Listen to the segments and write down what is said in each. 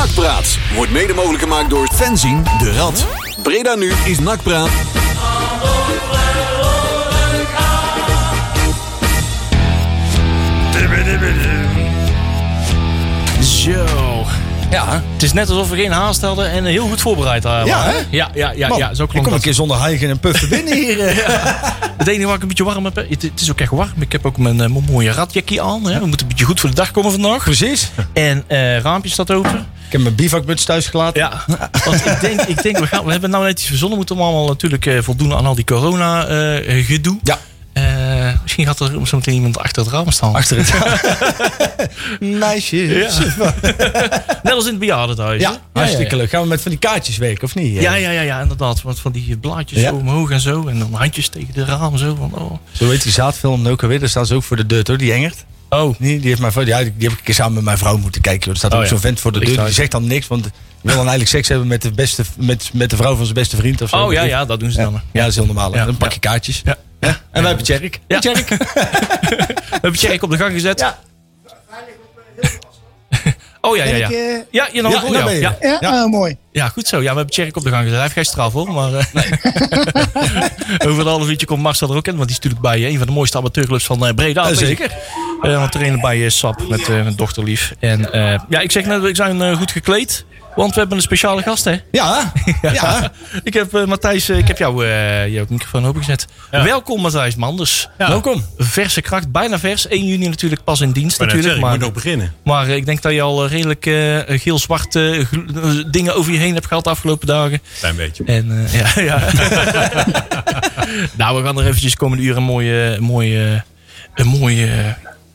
Nakpraat wordt mede mogelijk gemaakt door Fenzin de Rad. Breda nu is Nakpraat. Zo. Ja, het is net alsof we geen haast hadden en heel goed voorbereid waren. Ja, hè? Ja, ja, ja, Man, ja zo ik klonk kom een keer zonder hijgen en puffen binnen hier. eh. Het enige waar ik een beetje warm heb, het, het is ook echt warm. Ik heb ook mijn, eh, mijn mooie radjackie aan. Hè. We moeten een beetje goed voor de dag komen vandaag. Precies. En eh raampje staat open. Ik heb mijn bivakmuts thuis gelaten. Ja, want ik denk, ik denk we, gaan, we hebben nou net iets verzonnen. We moeten allemaal natuurlijk eh, voldoen aan al die corona eh, gedoe. Ja. Eh, misschien gaat er zo meteen iemand achter het raam staan. Achter het Meisjes. Net als in het bejaardentehuis. hè? Ja, hartstikke leuk. Gaan we met van die kaartjes werken, of niet? Ja, ja, ja, ja, inderdaad. Want van die blaadjes Ja. zo omhoog en zo. En dan handjes tegen de raam zo. Van, oh. Zo heet die zaadfilm ook alweer. Daar staan ze ook voor de deur, hoor. Die Engert. Oh, Die, die, heeft mijn vrouw, ja, die heb ik een keer samen met mijn vrouw moeten kijken. joh. Er staat Oh, ook ja. zo'n vent voor de deur. Die zegt dan niks, want die wil dan eigenlijk seks hebben met de, beste, met, met de vrouw van zijn beste vriend. Of zo. oh ja, ja, dat doen ze Ja, dan. ja, dat is heel normaal. Dan pak je kaartjes. Ja. Ja. En wij hebben Tjerk. Ja. Tjerk. We hebben Tjerk op de gang gezet. Ja. Oh ja, ja, ja. Ik, eh, Ja, je nou, Ja, ja, ja, Ja, Ja. oh, mooi. ja, goed zo. Ja, we hebben Tjerk op de gang gezet. Hij heeft geen straf hoor. Maar eh, over een half uurtje komt Marcel er ook in. Want die is natuurlijk bij eh, een van de mooiste amateurclubs van eh, Breda. Zeker. Ik. Eh, want trainen bij eh, SAP met eh, mijn dochterlief. En eh, ja, ik zeg net, we zijn goed gekleed. Want we hebben een speciale gast hè. Ja, ja. Ik heb eh, Matthijs, eh, ik heb jou, eh jouw microfoon opengezet. Welkom Matthijs Manders. Welkom. Verse kracht, bijna vers. 1 juni natuurlijk pas in dienst Maar natuurlijk. ik Maar, moet nog beginnen. maar ik denk dat je al redelijk eh, geel-zwarte dingen over je heen hebt gehad de afgelopen dagen. Klein beetje. En eh, ja, ja. nou, we gaan er eventjes komende uur een mooi, eh, mooi, eh, een mooi, eh,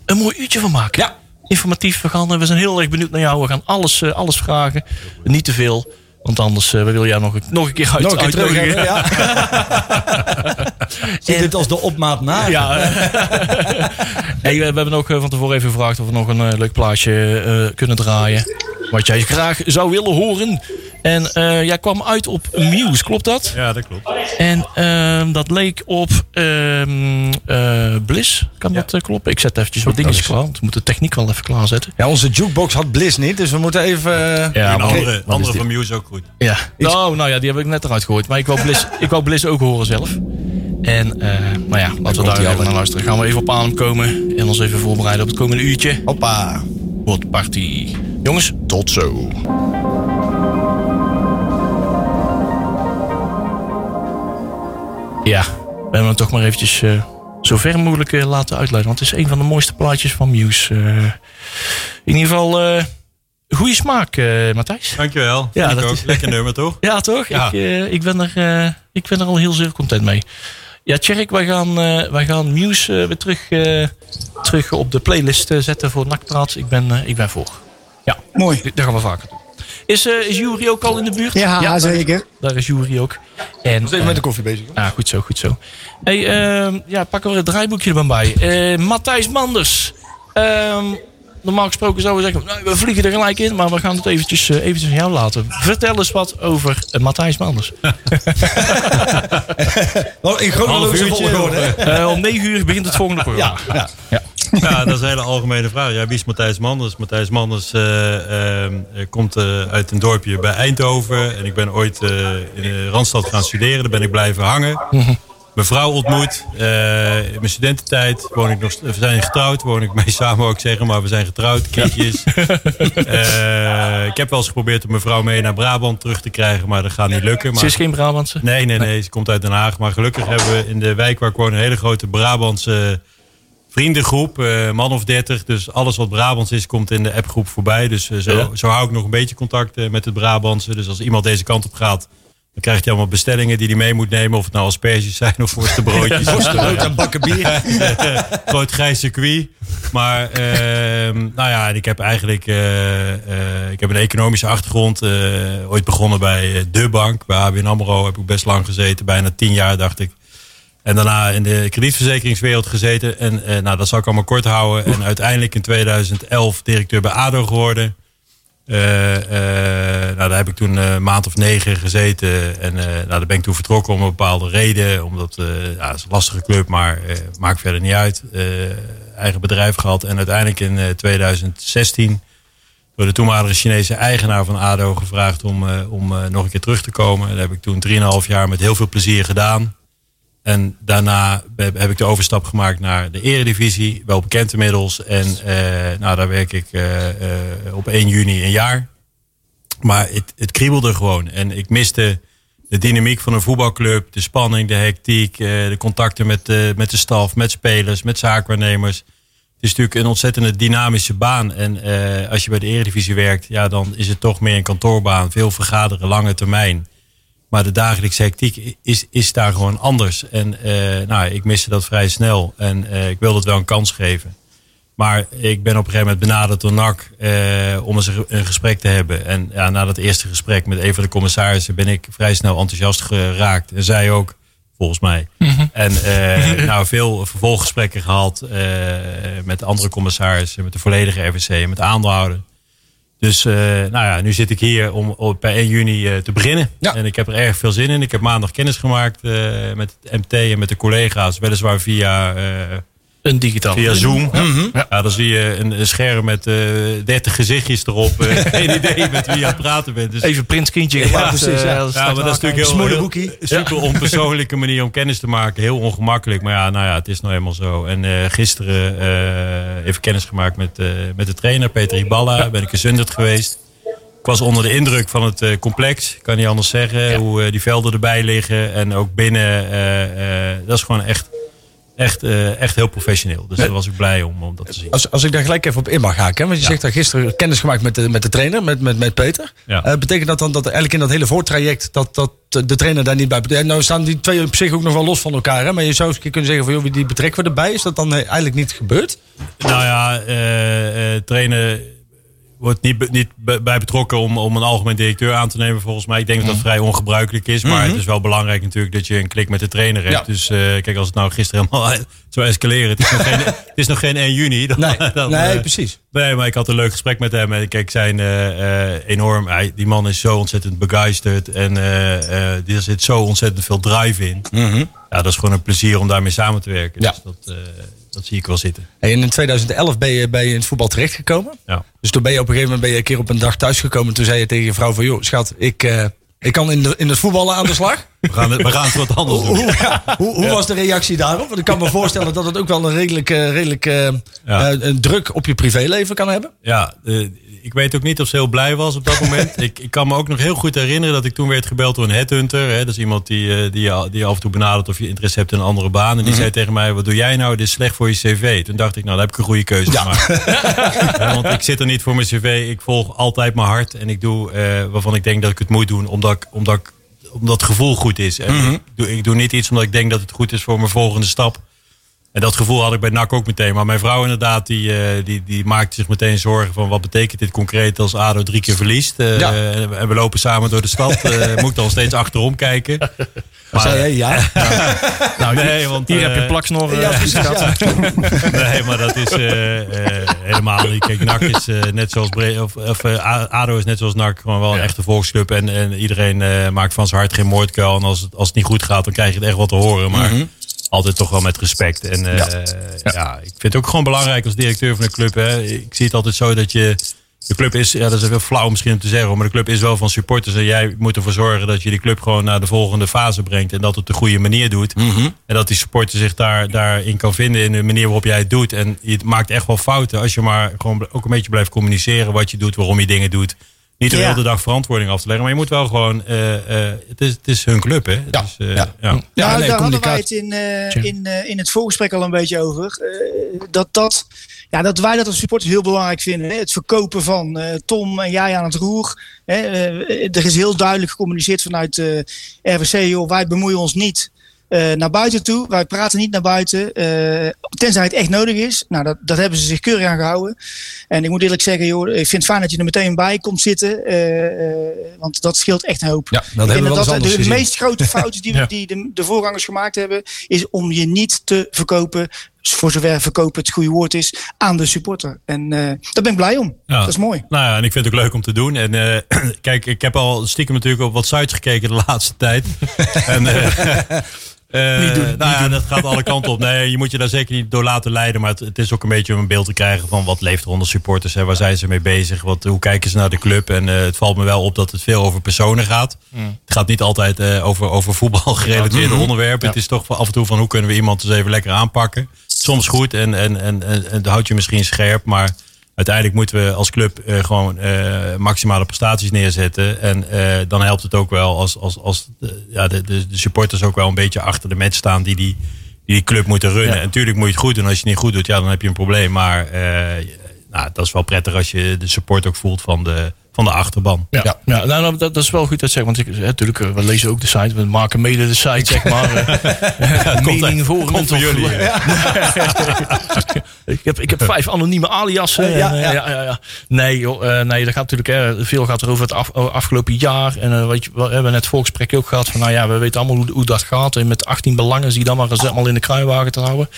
een mooi uurtje van maken. Ja. Informatief. We, gaan, eh, we zijn heel erg benieuwd naar jou. We gaan alles, eh, alles vragen. Niet te veel. Want anders eh, we willen jou nog, een- nog een keer uit, Nog een keer terug ja. Zie dit als de opmaat na? Ja. hey, we, hebben ook van tevoren even gevraagd of we nog een leuk plaatje kunnen draaien. Wat jij graag zou willen horen. En eh, jij kwam uit op Muse, klopt dat? Ja, dat klopt. En ehm, dat leek op ehm, eh, Bliss. Kan dat eh, kloppen? Ik zet eventjes wat dingetjes klaar. Want we moeten de techniek wel even klaarzetten. Ja, onze jukebox had Bliss niet, dus we moeten even... Ja, en maar- andere, andere van Muse ook goed. Ja. Oh, nou ja, die heb ik net eruit gegooid. Maar ik wou Bliss, ik wou Bliss ook horen zelf. En eh nou ja, laten we daar even naar luisteren. Gaan we even op adem komen. En ons even voorbereiden op het komende uurtje. Hoppa. Wat party. Jongens, tot zo. Ja, we hebben hem toch maar eventjes eh, zo ver mogelijk eh, laten uitleiden. Want het is een van de mooiste plaatjes van Muse. eh. in ieder geval, eh goede smaak, eh, Matthijs. Dankjewel. Ja, dat ook. is- Lekker nummer, toch? Ja, toch? Ja. Ik, eh, ik, ben er, eh, ik ben er al heel zeer content mee. Ja, Tjerk, wij gaan, eh, wij gaan Muse eh, weer terug, eh, terug op de playlist zetten voor Nakpraat. Ik ben, eh, ik ben voor. Ja, Mooi. dat gaan we vaker doen. Is, eh is Jury ook al in de buurt? Ja, daar- zeker. Daar is Jury ook. En, We zijn eh, met de koffie bezig. hoor. Ah, goed zo, goed zo. Hey, ehm, ja, pakken we het draaiboekje er maar bij. Eh, Matthijs Manders. Ehm, normaal gesproken zouden we zeggen, nou, we vliegen er gelijk in. Maar we gaan het eventjes, eh, eventjes aan jou laten. Vertel eens wat over eh, Matthijs Manders. Wel, in chronologische volgorde. Eh, om 9 uur begint het volgende programma. Ja, ja. Ja, dat is een hele algemene vraag. Ja, wie is Matthijs Manders? Matthijs Manders eh, ehm, eh, komt eh, uit een dorpje bij Eindhoven. En ik ben ooit eh, in de Randstad gaan studeren. Daar ben ik blijven hangen. Mijn vrouw ontmoet. Eh, in mijn studententijd woon ik nog, we zijn getrouwd. Woon ik mee samen, ik zeggen. Maar we zijn getrouwd, kindjes. Eh, ik heb wel eens geprobeerd om mijn vrouw mee naar Brabant terug te krijgen. Maar dat gaat niet lukken. Maar... Ze is geen Brabantse. Nee, nee, nee. Ze komt uit Den Haag. Maar gelukkig hebben we in de wijk waar ik woon een hele grote Brabantse vriendengroep. eh, man of dertig. Dus alles wat Brabants is, komt in de appgroep voorbij. Dus zo, Ja. zo hou ik nog een beetje contact met het Brabantse. Dus als iemand deze kant op gaat, dan krijgt hij allemaal bestellingen die hij mee moet nemen. Of het nou asperges zijn of worstenbroodjes. Worstenbrood en bakken bier. Groot grijs circuit. Maar ehm, nou ja, ik heb eigenlijk eh, eh, ik heb een economische achtergrond. eh, ooit begonnen bij De Bank. Bij ABN AMRO heb ik best lang gezeten. Bijna tien jaar dacht ik. En daarna in de kredietverzekeringswereld gezeten. En eh, nou, dat zal ik allemaal kort houden. En uiteindelijk in 2011 directeur bij ADO geworden. Eh, eh, nou, daar heb ik toen eh, een maand of negen gezeten. En nou, daar ben ik toen vertrokken om een bepaalde reden. Omdat ja, het is een lastige club, maar maakt verder niet uit. Eigen bedrijf gehad. En uiteindelijk in eh, 2016 door de toenmalige Chinese eigenaar van ADO gevraagd om, om nog een keer terug te komen. Dat heb ik toen 3,5 jaar met heel veel plezier gedaan. En daarna heb ik de overstap gemaakt naar de eredivisie. Wel bekend inmiddels. En eh, nou, daar werk ik eh, eh, op 1 juni een jaar. Maar het, het kriebelde gewoon. En ik miste de dynamiek van een voetbalclub. De spanning, de hectiek. de contacten met, de met de staf, met spelers, met zaakwaarnemers. Het is natuurlijk een ontzettende dynamische baan. En als je bij de eredivisie werkt, ja, dan is het toch meer een kantoorbaan. Veel vergaderen, lange termijn. Maar de dagelijkse hectiek is, is daar gewoon anders. En eh, nou, ik miste dat vrij snel. En eh, ik wilde het wel een kans geven. Maar ik ben op een gegeven moment benaderd door NAC eh, om eens een gesprek te hebben. En ja, na dat eerste gesprek met een van de commissarissen ben ik vrij snel enthousiast geraakt. En zij ook, volgens mij. En eh, nou, veel vervolggesprekken gehad eh, met andere commissarissen, met de volledige RVC, met de aandeelhouder. Dus eh, nou ja, nu zit ik hier om op, bij 1 juni eh, te beginnen. Ja. En ik heb er erg veel zin in. Ik heb maandag kennis gemaakt eh, met het MT en met de collega's. Weliswaar via, Een digitaal. via Zoom. Ja. Ja. dan zie je een, een scherm met eh 30 gezichtjes erop. Eh, Geen idee met wie je aan het praten bent. Dus Even prinskindje gemaakt. precies, ja. eh, Ja, ja, straks maar dat is natuurlijk heel, Smoelenboekie. heel super onpersoonlijke manier om kennis te maken. Heel ongemakkelijk. Maar ja, nou ja, het is nou eenmaal zo. En eh, gisteren eh, even kennis gemaakt met, eh, met de trainer Peter Iballa. Ben ik in Zundert geweest. Ik was onder de indruk van het eh, complex. Kan niet anders zeggen. Hoe eh, die velden erbij liggen. En ook binnen. eh, eh, dat is gewoon echt, echt, eh, echt heel professioneel. Dus daar was ik blij om, om dat te zien. Als, als ik daar gelijk even op in mag haken. hè, Want je Ja. zegt dat gisteren kennis gemaakt met de, met de trainer, met, met, met Peter. Ja. Eh, betekent dat dan dat eigenlijk in dat hele voortraject dat, dat de trainer daar niet bij betrekt? Nou staan die twee op zich ook nog wel los van elkaar. Hè? Maar je zou eens kunnen zeggen van joh, die betrekken we erbij. Is dat dan eh, eigenlijk niet gebeurd? Nou ja, eh, trainen wordt niet, niet bij betrokken om, om een algemeen directeur aan te nemen volgens mij. Ik denk dat dat vrij ongebruikelijk is. Maar het is wel belangrijk natuurlijk dat je een klik met de trainer hebt. Ja. Dus eh, kijk, als het nou gisteren helemaal zou escaleren. Het is nog geen, het is nog geen 1 juni. Dan, Nee, dan, nee eh, precies. Nee, maar ik had een leuk gesprek met hem. En kijk, zijn eh, enorm. Hij, die man is zo ontzettend begeisterd. En er zit zo ontzettend veel drive in. Ja, dat is gewoon een plezier om daarmee samen te werken. Ja. Dus dat, dat zie ik wel zitten. Hey, en in 2011 ben je, ben je in het voetbal terechtgekomen. Ja. Dus toen ben je op een gegeven moment ben je een keer op een dag thuisgekomen. Toen zei je tegen je vrouw van joh, schat, ik, eh, ik kan in, de, in het voetballen aan de slag. We gaan, het- we gaan het wat anders doen. hoe ja, hoe, hoe was de reactie daarop? Want ik kan me voorstellen dat het ook wel een redelijk, eh, redelijk eh, Ja. een druk op je privéleven kan hebben. Ja, ik weet ook niet of ze heel blij was op dat moment. ik, ik kan me ook nog heel goed herinneren dat ik toen werd gebeld door een headhunter. Hè, dat is iemand die, eh, die, je- die af en toe benadert of je interesse hebt in een andere baan. En die zei tegen mij, wat doe jij nou? Dit is slecht voor je cv. Toen dacht ik, nou, dan heb ik een goede keuze gemaakt. Ja, want ik zit er niet voor mijn cv. Ik volg altijd mijn hart. En ik doe eh, waarvan ik denk dat ik het moet doen. Omdat, ik- omdat, ik, omdat het gevoel goed is. En ik, doe, ik doe niet iets omdat ik denk dat het goed is voor mijn volgende stap. En dat gevoel had ik bij NAC ook meteen. Maar mijn vrouw inderdaad, die, eh, die, die maakte zich meteen zorgen van... wat betekent dit concreet als ADO drie keer verliest? Eh. En we lopen samen door de stad. Eh, moet ik dan steeds achterom kijken? Maar, zei jij ja? Nou, nee, want, hier heb je plaksnor. ja, precies. Ja. Nee, maar dat is helemaal niet. Kijk, NAC is net zoals Bre of, of ADO is net zoals NAC gewoon wel een echte volksclub. En, en iedereen maakt van zijn hart geen moordkuil. En als het, als het niet goed gaat, dan krijg je het echt wat te horen. Maar altijd toch wel met respect. En eh, ja. ik vind het ook gewoon belangrijk als directeur van een club. Hè. Ik zie het altijd zo dat je... De club is, ja, dat is wel flauw misschien om te zeggen, maar de club is wel van supporters. En jij moet ervoor zorgen dat je die club gewoon naar de volgende fase brengt. En dat het op de goede manier doet. En dat die supporter zich daar, daarin kan vinden in de manier waarop jij het doet. En je maakt echt wel fouten als je maar gewoon ook een beetje blijft communiceren wat je doet, waarom je dingen doet. Niet de Ja. hele dag verantwoording af te leggen. Maar je moet wel gewoon, eh, eh, het, is, het is hun club hè. Ja, Dus, eh, ja. ja. Ja, nou, nee, daar hadden wij het in, eh, in, eh, in het voorgesprek al een beetje over. Eh, dat, dat, ja, dat wij dat als supporters heel belangrijk vinden. Hè? Het verkopen van eh, Tom en jij aan het roer. Hè? Er is heel duidelijk gecommuniceerd vanuit eh RVC. Joh, wij bemoeien ons niet eh, naar buiten toe. Wij praten niet naar buiten. eh, tenzij het echt nodig is. Nou, dat, dat hebben ze zich keurig aan gehouden. En ik moet eerlijk zeggen, joh, ik vind het fijn dat je er meteen bij komt zitten. eh, want dat scheelt echt een hoop. Ja, dat Ik hebben we dat anders de, gezien. meest grote fouten die, Ja. die de, de voorgangers gemaakt hebben, is om je niet te verkopen, voor zover verkopen het goede woord is, aan de supporter. En eh, daar ben ik blij om. Ja. Dat is mooi. Nou ja, en ik vind het ook leuk om te doen. En kijk, ik heb al stiekem natuurlijk op wat sites gekeken de laatste tijd. en, Eh, Niet doen, nou niet ja, doen. dat gaat alle kanten op. Nee, je moet je daar zeker niet door laten leiden. Maar het, het is ook een beetje om een beeld te krijgen van wat leeft er onder supporters. Hè? Waar zijn ze mee bezig? Wat, hoe kijken ze naar de club? En eh, het valt me wel op dat het veel over personen gaat. Het gaat niet altijd eh, over, over voetbal gerelateerde onderwerpen. Het is toch af en toe van hoe kunnen we iemand eens even lekker aanpakken. Soms goed en, en, en, en, en dan houd je misschien scherp. Maar uiteindelijk moeten we als club eh, gewoon eh, maximale prestaties neerzetten. En eh, dan helpt het ook wel als, als, als de, ja, de, de, supporters ook wel een beetje achter de match staan die die, die, die club moeten runnen. Ja. En natuurlijk moet je het goed doen. Als je het niet goed doet, ja, dan heb je een probleem. Maar nou, dat is wel prettig als je de support ook voelt van de, van de achterban. Ja, ja. nou, nou, dat, dat is wel goed dat je zegt. Want ik, natuurlijk, eh, we lezen ook de site. We maken mede de site, zeg maar. eh, mening voor komt jullie, ik, heb, ik heb vijf anonieme aliasen. Ja, en. Nee, joh, eh, nee, dat gaat natuurlijk hè, veel gaat er over het af- afgelopen jaar. En weet je, we hebben net voorgesprek ook gehad van, nou ja, we weten allemaal hoe, hoe dat gaat. En met 18 belangen zie je dan maar eens allemaal in de kruiwagen te houden.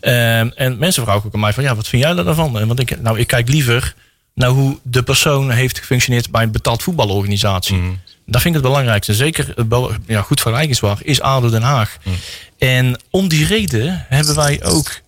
Ehm, en mensen vragen ook aan mij van, ja, wat vind jij daarvan? En want ik, nou, ik kijk liever naar hoe de persoon heeft gefunctioneerd bij een betaald voetbalorganisatie. Dat vind ik het belangrijkste. Zeker eh, ja, goed vergelijkingsbaar is ADO Den Haag. En om die reden hebben wij ook.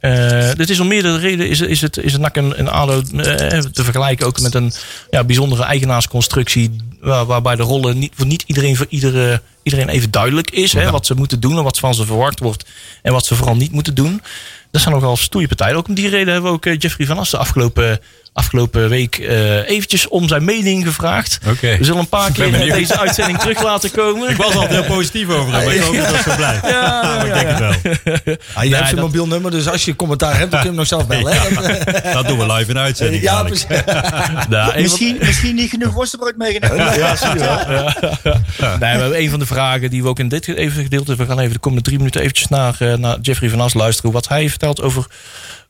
dit is om meerdere redenen. Is, is, het, is het NAC en, en ADO eh, te vergelijken ook met een ja, bijzondere eigenaarsconstructie. Waar, waarbij de rollen niet, voor niet iedereen voor iedere, iedereen even duidelijk is. Hè, wat ze moeten doen en wat van ze verwacht wordt. En wat ze vooral niet moeten doen. Dat zijn nogal stoeie partijen. Ook om die reden hebben we ook Jeffrey van Assen afgelopen, afgelopen week eh, eventjes om zijn mening gevraagd. Oké. We zullen een paar keer deze uitzending terug laten komen. Ik was altijd heel positief over hem. Maar ik hoop dat dat zo blijft. Ja, ik ja, denk het wel. Ah, je hebt zijn dat- mobiel nummer, dus als je commentaar hebt, dan kun je hem nog zelf bellen. hè? Dat doen we live in uitzending. Ja, precies. Nou, Misschien, misschien niet genoeg worstenbrood meegenomen. Ja, zie je wel. Nee, we hebben een van de vragen die we ook in dit even gedeelte... We gaan even de komende drie minuten eventjes naar, eh, naar Jeffrey van As luisteren. Wat hij vertelt over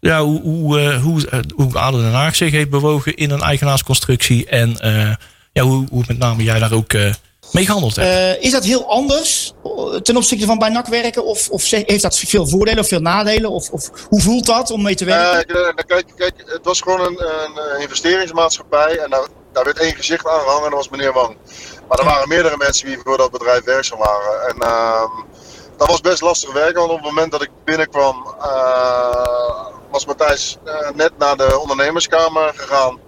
ja, hoe, hoe, eh, hoe, eh, hoe ADO Den Haag zich heeft bewogen in een eigenaarsconstructie. En eh, ja, hoe, hoe met name jij daar ook eh, mee gehandeld hebt. Eh, is dat heel anders ten opzichte van bij NAC werken? Of, of heeft dat veel voordelen of veel nadelen? Of, of hoe voelt dat om mee te werken? Eh, k- kijk, kijk, het was gewoon een, een investeringsmaatschappij en daar, daar werd één gezicht aan gehangen en dat was meneer Wang. Maar er waren meerdere mensen die voor dat bedrijf werkzaam waren. En ehm, dat was best lastig werken, want op het moment dat ik binnenkwam eh, was Matthijs eh, net naar de ondernemerskamer gegaan.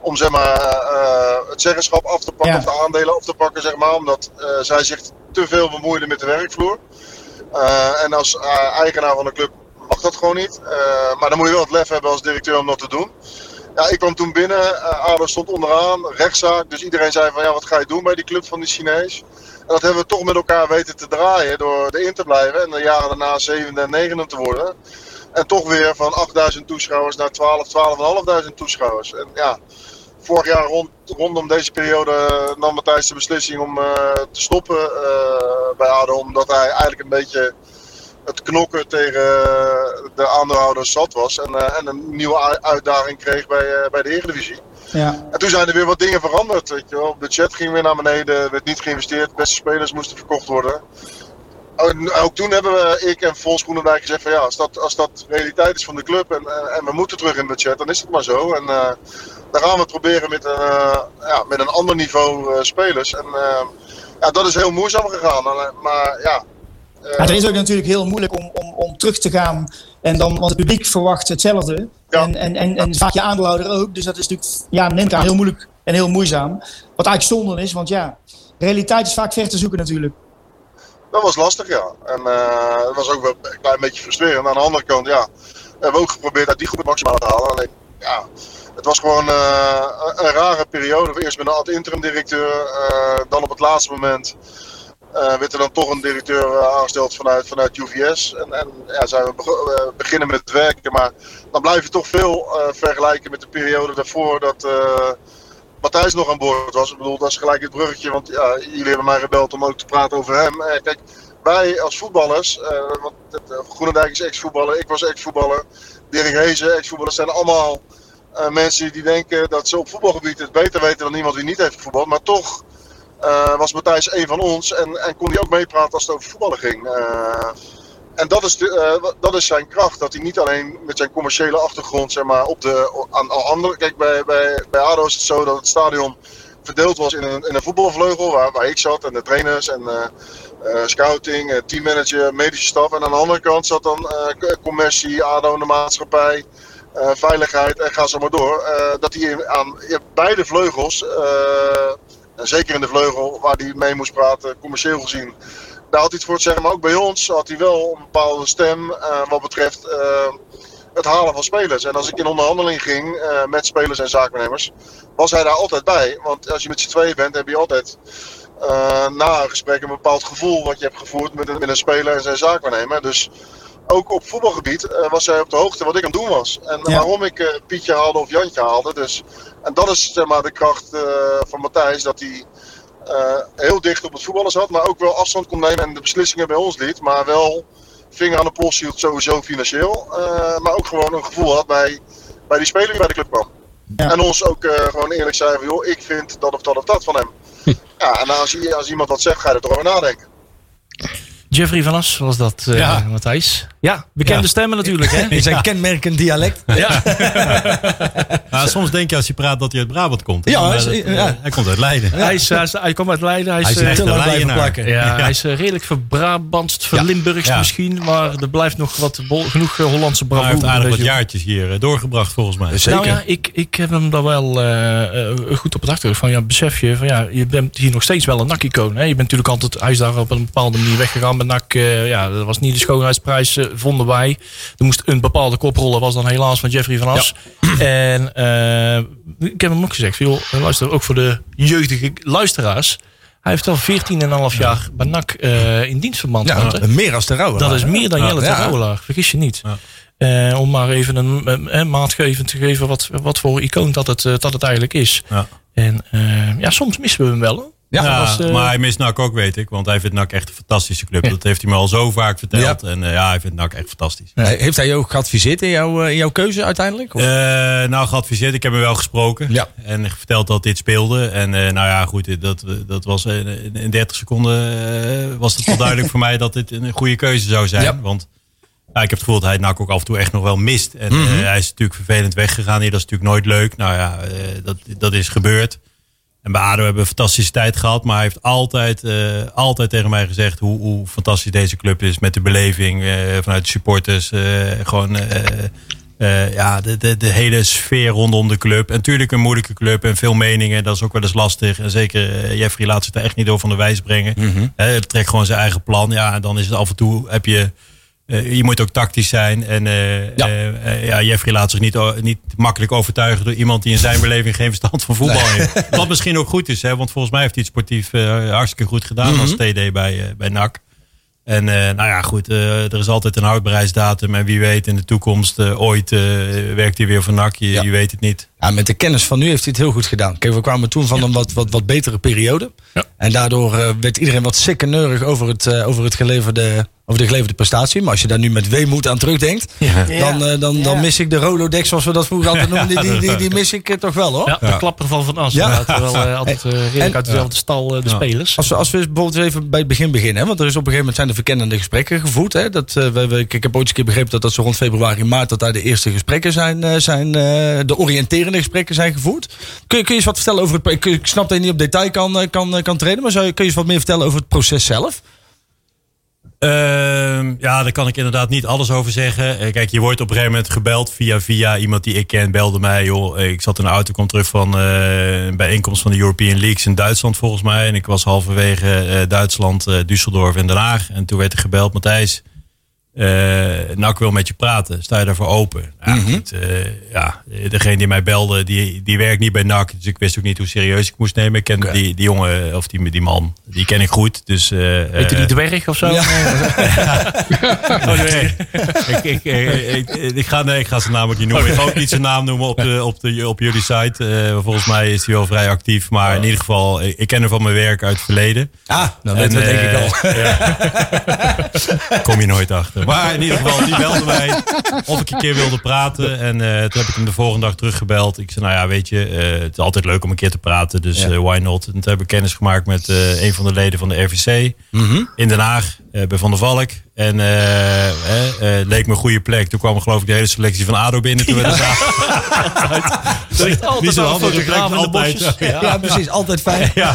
Om zeg maar, eh, het zeggenschap af te pakken Ja. of de aandelen af te pakken, zeg maar, omdat zij zich te veel bemoeide met de werkvloer. En als eigenaar van de club mag dat gewoon niet. Maar dan moet je wel het lef hebben als directeur om dat te doen. Ja, ik kwam toen binnen, ADO stond onderaan, rechtszaak. Dus iedereen zei van ja, wat ga je doen bij die club van die Chinees? En dat hebben we toch met elkaar weten te draaien door erin te blijven. En de jaren daarna zevende en negende te worden. En toch weer van 8000 toeschouwers naar 12, 12.500 toeschouwers. En ja, vorig jaar rond, rondom deze periode nam Matthijs de beslissing om eh, te stoppen eh, bij ADO. Omdat hij eigenlijk een beetje het knokken tegen de aandeelhouders zat was. En, eh, en een nieuwe uitdaging kreeg bij, eh, bij de Eredivisie. Ja. En toen zijn er weer wat dingen veranderd. Weet je wel. Het budget ging weer naar beneden, werd niet geïnvesteerd. Beste spelers moesten verkocht worden. Ook- Ook toen hebben we, ik en Fons Groenendijk gezegd van ja, als dat, als dat realiteit is van de club en, en, we moeten terug in het budget, dan is het maar zo. En eh, dan gaan we het proberen met een, eh, ja, met een ander niveau eh, spelers. En ja, dat is heel moeizaam gegaan. Maar, ja, Maar het is ook natuurlijk heel moeilijk om, om, om terug te gaan. En dan, want het publiek verwacht hetzelfde. Ja. En, en, en, en vaak je aandeelhouder ook. Dus dat is natuurlijk ja, neemt aan heel moeilijk en heel moeizaam. Wat eigenlijk zonde is, want ja, realiteit is vaak ver te zoeken natuurlijk. Dat was lastig, ja. En eh dat was ook wel een klein beetje frustrerend. Aan de andere kant, ja, hebben we ook geprobeerd uit die groep het maximaal te halen. Alleen, ja, het was gewoon eh, een, rare periode. Eerst met een ad interim directeur, eh, dan op het laatste moment eh, werd er dan toch een directeur eh, aangesteld vanuit, vanuit UVS. En, en ja, zijn we eh, beginnen met werken. Maar dan blijf je toch veel vergelijken met de periode daarvoor dat Matthijs nog aan boord was. Ik bedoel, dat is gelijk het bruggetje, want ja, jullie hebben mij gebeld om ook te praten over hem. Kijk, wij als voetballers, want het, Groenendijk is ex-voetballer, ik was ex-voetballer, Dirk Hezen, ex-voetballer, zijn allemaal mensen die denken dat ze op voetbalgebied het beter weten dan iemand die niet heeft gevoetbald. Maar toch eh, was Matthijs een van ons en, en kon hij ook meepraten als het over voetballen ging. Eh, en dat is, de, eh, dat is zijn kracht. Dat hij niet alleen met zijn commerciële achtergrond zeg maar, op de, aan, aan andere. Kijk, bij, bij, bij ADO is het zo dat het stadion verdeeld was in een, in een voetbalvleugel waar, waar ik zat en de trainers. En, scouting, teammanager, medische staf. En aan de andere kant zat dan commercie, ADO, de maatschappij, veiligheid en ga zo maar door. Dat hij aan beide vleugels, zeker in de vleugel waar hij mee moest praten, commercieel gezien, daar had hij het voor te zeggen. Maar ook bij ons had hij wel een bepaalde stem eh, wat betreft eh, het halen van spelers. En als ik in onderhandeling ging eh, met spelers en zaaknemers, was hij daar altijd bij. Want als je met z'n tweeën bent, heb je altijd na een gesprek een bepaald gevoel wat je hebt gevoerd met een, met een speler en zijn zaakwaarnemer. Dus ook op voetbalgebied eh, was hij op de hoogte wat ik aan het doen was. En Ja. waarom ik eh, Pietje haalde of Jantje haalde. Dus, en dat is zeg maar, de kracht eh, van Matthijs, dat hij heel dicht op het voetballen zat, maar ook wel afstand kon nemen en de beslissingen bij ons liet. Maar wel vinger aan de pols hield, sowieso financieel. maar ook gewoon een gevoel had bij, bij die speler die bij de club kwam. Ja. En ons ook gewoon eerlijk zei van, joh, ik vind dat of dat of dat van hem. Ja, en als, als iemand wat zegt, ga je er toch over nadenken. Jeffrey van As was dat, eh Ja. Matthijs. Ja, bekende Ja. stemmen natuurlijk, hè? In zijn kenmerkend dialect. Ja. Nou, soms denk je als je praat dat hij uit Brabant komt. Ja, hij is- dat, eh, ja. hij komt uit Leiden. Hij, is, hij, is- hij komt uit Leiden. Hij is, Hij is eh, echt te een lang blijven Leidenaar. plakken. ja, hij is redelijk verbrabantst, verlimburgst Ja. misschien. Maar er blijft nog wat bol- genoeg Hollandse Maar hij heeft aardig wat jaartjes hier eh, doorgebracht volgens mij. Zeker. Nou ja, ik, ik heb hem daar wel goed op het achterhoofd van. Ja, besef je, van ja, je bent hier nog steeds wel een NAC-icoon. hè. Je bent natuurlijk altijd, hij is daar op een bepaalde manier weggegaan met NAC. eh, ja, dat was niet de schoonheidsprijs, eh, vonden wij. Er moest een bepaalde koprollen, was dan helaas van Jeffrey van As. En eh, ik heb hem ook gezegd, joh, luister, ook voor de jeugdige luisteraars. Hij heeft al 14,5 jaar bij NAC in dienstverband. Ja, meer als de rouwe. Dat is meer dan. Jelle Rouwelaar, vergis je niet. Om maar even een, een, een maatgevend te geven wat, wat voor icoon dat het, dat het eigenlijk is. Ja. En ja, soms missen we hem wel. Ja, Ja, was, eh, maar hij mist NAC ook, weet ik. Want hij vindt NAC echt een fantastische club. Dat heeft hij me al zo vaak verteld. En eh, ja, hij vindt NAC echt fantastisch. Ja, Heeft hij je ook geadviseerd in, jouw, eh, in jouw keuze uiteindelijk? Of? Eh, nou, geadviseerd. Ik heb hem wel gesproken. Ja. En verteld dat dit speelde. En eh, nou ja, goed. Dat, dat was eh, in 30 seconden eh, was het wel duidelijk voor mij dat dit een goede keuze zou zijn. Want ja, ik heb het gevoel dat hij NAC ook af en toe echt nog wel mist. En Mhm. eh, hij is natuurlijk vervelend weggegaan hier. Dat is natuurlijk nooit leuk. Nou ja, eh, dat, dat is gebeurd. En bij ADO hebben we een fantastische tijd gehad. Maar hij heeft altijd, eh, altijd tegen mij gezegd hoe, hoe fantastisch deze club is. Met de beleving eh, vanuit de supporters. eh, gewoon ja, de, de, de hele sfeer rondom de club. En natuurlijk een moeilijke club en veel meningen. Dat is ook wel eens lastig. En zeker Jeffrey laat zich daar echt niet door van de wijs brengen. Hij trekt gewoon zijn eigen plan. Ja, en dan is het af en toe heb je... eh, je moet ook tactisch zijn. En eh, Ja. eh, ja, Jeffrey laat zich niet, niet makkelijk overtuigen door iemand die in zijn beleving geen verstand van voetbal heeft. Wat misschien ook goed is, hè, want volgens mij heeft hij het sportief hartstikke goed gedaan als TD bij, bij NAC. En nou ja, goed, er is altijd een houdbaarheidsdatum. En wie weet in de toekomst ooit werkt hij weer voor NAC. Je, Ja. je weet het niet. Ja, met de kennis van nu heeft hij het heel goed gedaan. Kijk, we kwamen toen van een wat, wat, wat betere periode. En daardoor werd iedereen wat sikkeneurig over, het, over, het geleverde, over de geleverde prestatie. Maar als je daar nu met weemoed aan terugdenkt, Ja. dan, eh, dan, dan Ja. mis ik de Rolodex, zoals we dat vroeger altijd noemden. Die, die, die, die mis ik eh, toch wel hoor. Ja, de klapper van Van As. Ja. Wel, eh, altijd eh, redelijk uit dezelfde stal de Ja. spelers. Als we, als we bijvoorbeeld even bij het begin beginnen. Hè, want er is op een gegeven moment zijn er verkennende gesprekken gevoerd. Hè, dat, we, we- ik, ik heb ooit eens een keer begrepen dat dat zo rond februari, maart... dat daar de eerste gesprekken zijn, zijn eh, de oriënterende gesprekken zijn gevoerd. Kun je, kun je eens wat vertellen over het... Ik, ik snap dat je niet op detail kan, kan, kan treden. Maar zou je, kun je eens wat meer vertellen over het proces zelf? Ehm, ja, daar kan ik inderdaad niet alles over zeggen. Eh, Kijk, je wordt op een gegeven moment gebeld via via iemand die ik ken. Belde mij, joh, eh, ik zat in de auto, kwam terug van eh, een bijeenkomst van de European Leagues in Duitsland volgens mij. En ik was halverwege Duitsland, Düsseldorf en Den Haag. En toen werd er gebeld, Matthijs, nou ik wil met je praten. Sta je daarvoor open? Ja, goed, eh, ja, degene die mij belde, die, die werkt niet bij NAC. Dus ik wist ook niet hoe serieus ik moest nemen. Ik ken die, die jongen, of die, die man, die ken ik goed. Dus, eh, Weet je eh, die dwerg of zo? Ja. Oh, nee. ik, ik, eh, ik, ik, ga, nee, ik ga zijn naam ook niet noemen. Ik ga ook niet zijn naam noemen op, de, op, de, op jullie site. Eh, volgens mij is hij wel vrij actief. Maar in ieder geval, ik, ik ken hem van mijn werk uit het verleden. Ah, En, weten we denk ik eh, al. ja. Kom je nooit achter. Maar in ieder geval, die belde mij of ik een keer wilde praten. En eh, toen heb ik hem de volgende dag teruggebeld. Ik zei, nou ja, weet je, eh, het is altijd leuk om een keer te praten. Dus Ja. eh, why not? En toen heb ik kennis gemaakt met een van de leden van de RVC Mhm. in Den Haag. Eh, bij Van der Valk. En eh, eh, eh, leek me een goede plek. Toen kwam geloof ik de hele selectie van ADO binnen. Toen we daar zaten. Er ligt altijd een de plek, bosjes. altijd. Ja, precies. Altijd fijn. ja.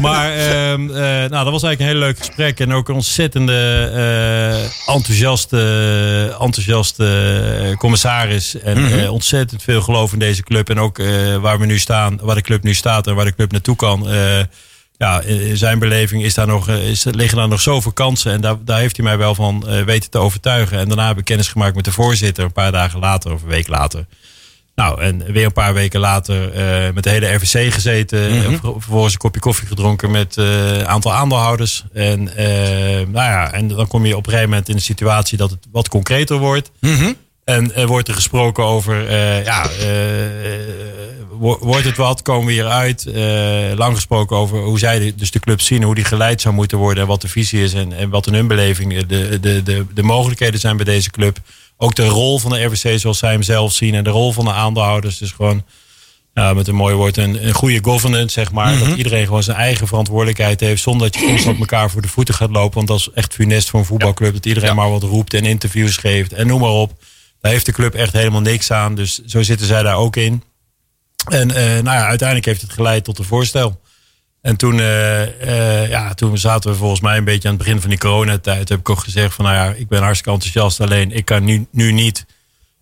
Maar ehm, eh, nou, dat was eigenlijk een heel leuk gesprek. En ook een ontzettende eh, enthousiaste, enthousiaste commissaris. En eh, ontzettend veel geloof in deze club. En ook eh, waar we nu staan, waar de club nu staat en waar de club naartoe kan. Ja, in zijn beleving is daar nog, eh, is, liggen daar nog zoveel kansen. En daar, daar heeft hij mij wel van eh, weten te overtuigen. En daarna heb ik kennis gemaakt met de voorzitter. Een paar dagen later of een week later. Nou, en weer een paar weken later eh, met de hele RVC gezeten. Eh, ver- Vervolgens een kopje koffie gedronken met een aantal aandeelhouders. En, nou ja, en dan kom je op een gegeven moment in de situatie dat het wat concreter wordt. Mhm. En er wordt er gesproken over, ja, wordt het wat, komen we hieruit. Eh lang gesproken over hoe zij de- dus de club zien, hoe die geleid zou moeten worden. En wat de visie is en, en wat in hun beleving de, de, de, de mogelijkheden zijn bij deze club. Ook de rol van de RVC zoals zij hem zelf zien en de rol van de aandeelhouders. Dus gewoon ja, met een mooi woord, een, een goede governance, zeg maar. Dat iedereen gewoon zijn eigen verantwoordelijkheid heeft. Zonder dat je constant elkaar voor de voeten gaat lopen. Want dat is echt funest voor een voetbalclub. Dat iedereen maar wat roept en interviews geeft en noem maar op. Daar heeft de club echt helemaal niks aan. Dus zo zitten zij daar ook in. En eh, nou ja, uiteindelijk heeft het geleid tot een voorstel. En toen, eh, eh, ja, toen zaten we volgens mij een beetje aan het begin van die coronatijd. Heb ik ook gezegd van nou ja, ik ben hartstikke enthousiast. Alleen ik kan nu, nu niet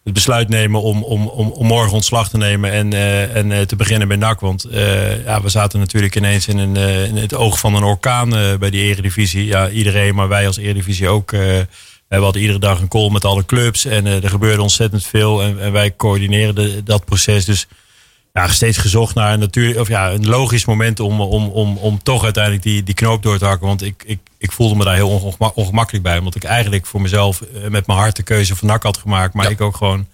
het besluit nemen om, om, om, morgen ontslag te nemen en, en te beginnen bij NAC. Want ja, we zaten natuurlijk ineens in, een, in het oog van een orkaan bij die eredivisie. Ja, iedereen, maar wij als eredivisie ook. we hadden iedere dag een call met alle clubs en er gebeurde ontzettend veel. En, en wij coördineren de- dat proces. Dus ja, steeds gezocht naar een, natuur, of ja, een logisch moment om, om, om, om toch uiteindelijk die, die knoop door te hakken. Want ik, ik, ik voelde me daar heel ongema- ongemakkelijk bij. Omdat ik eigenlijk voor mezelf eh, met mijn hart de keuze van NAC had gemaakt. Maar ik ook gewoon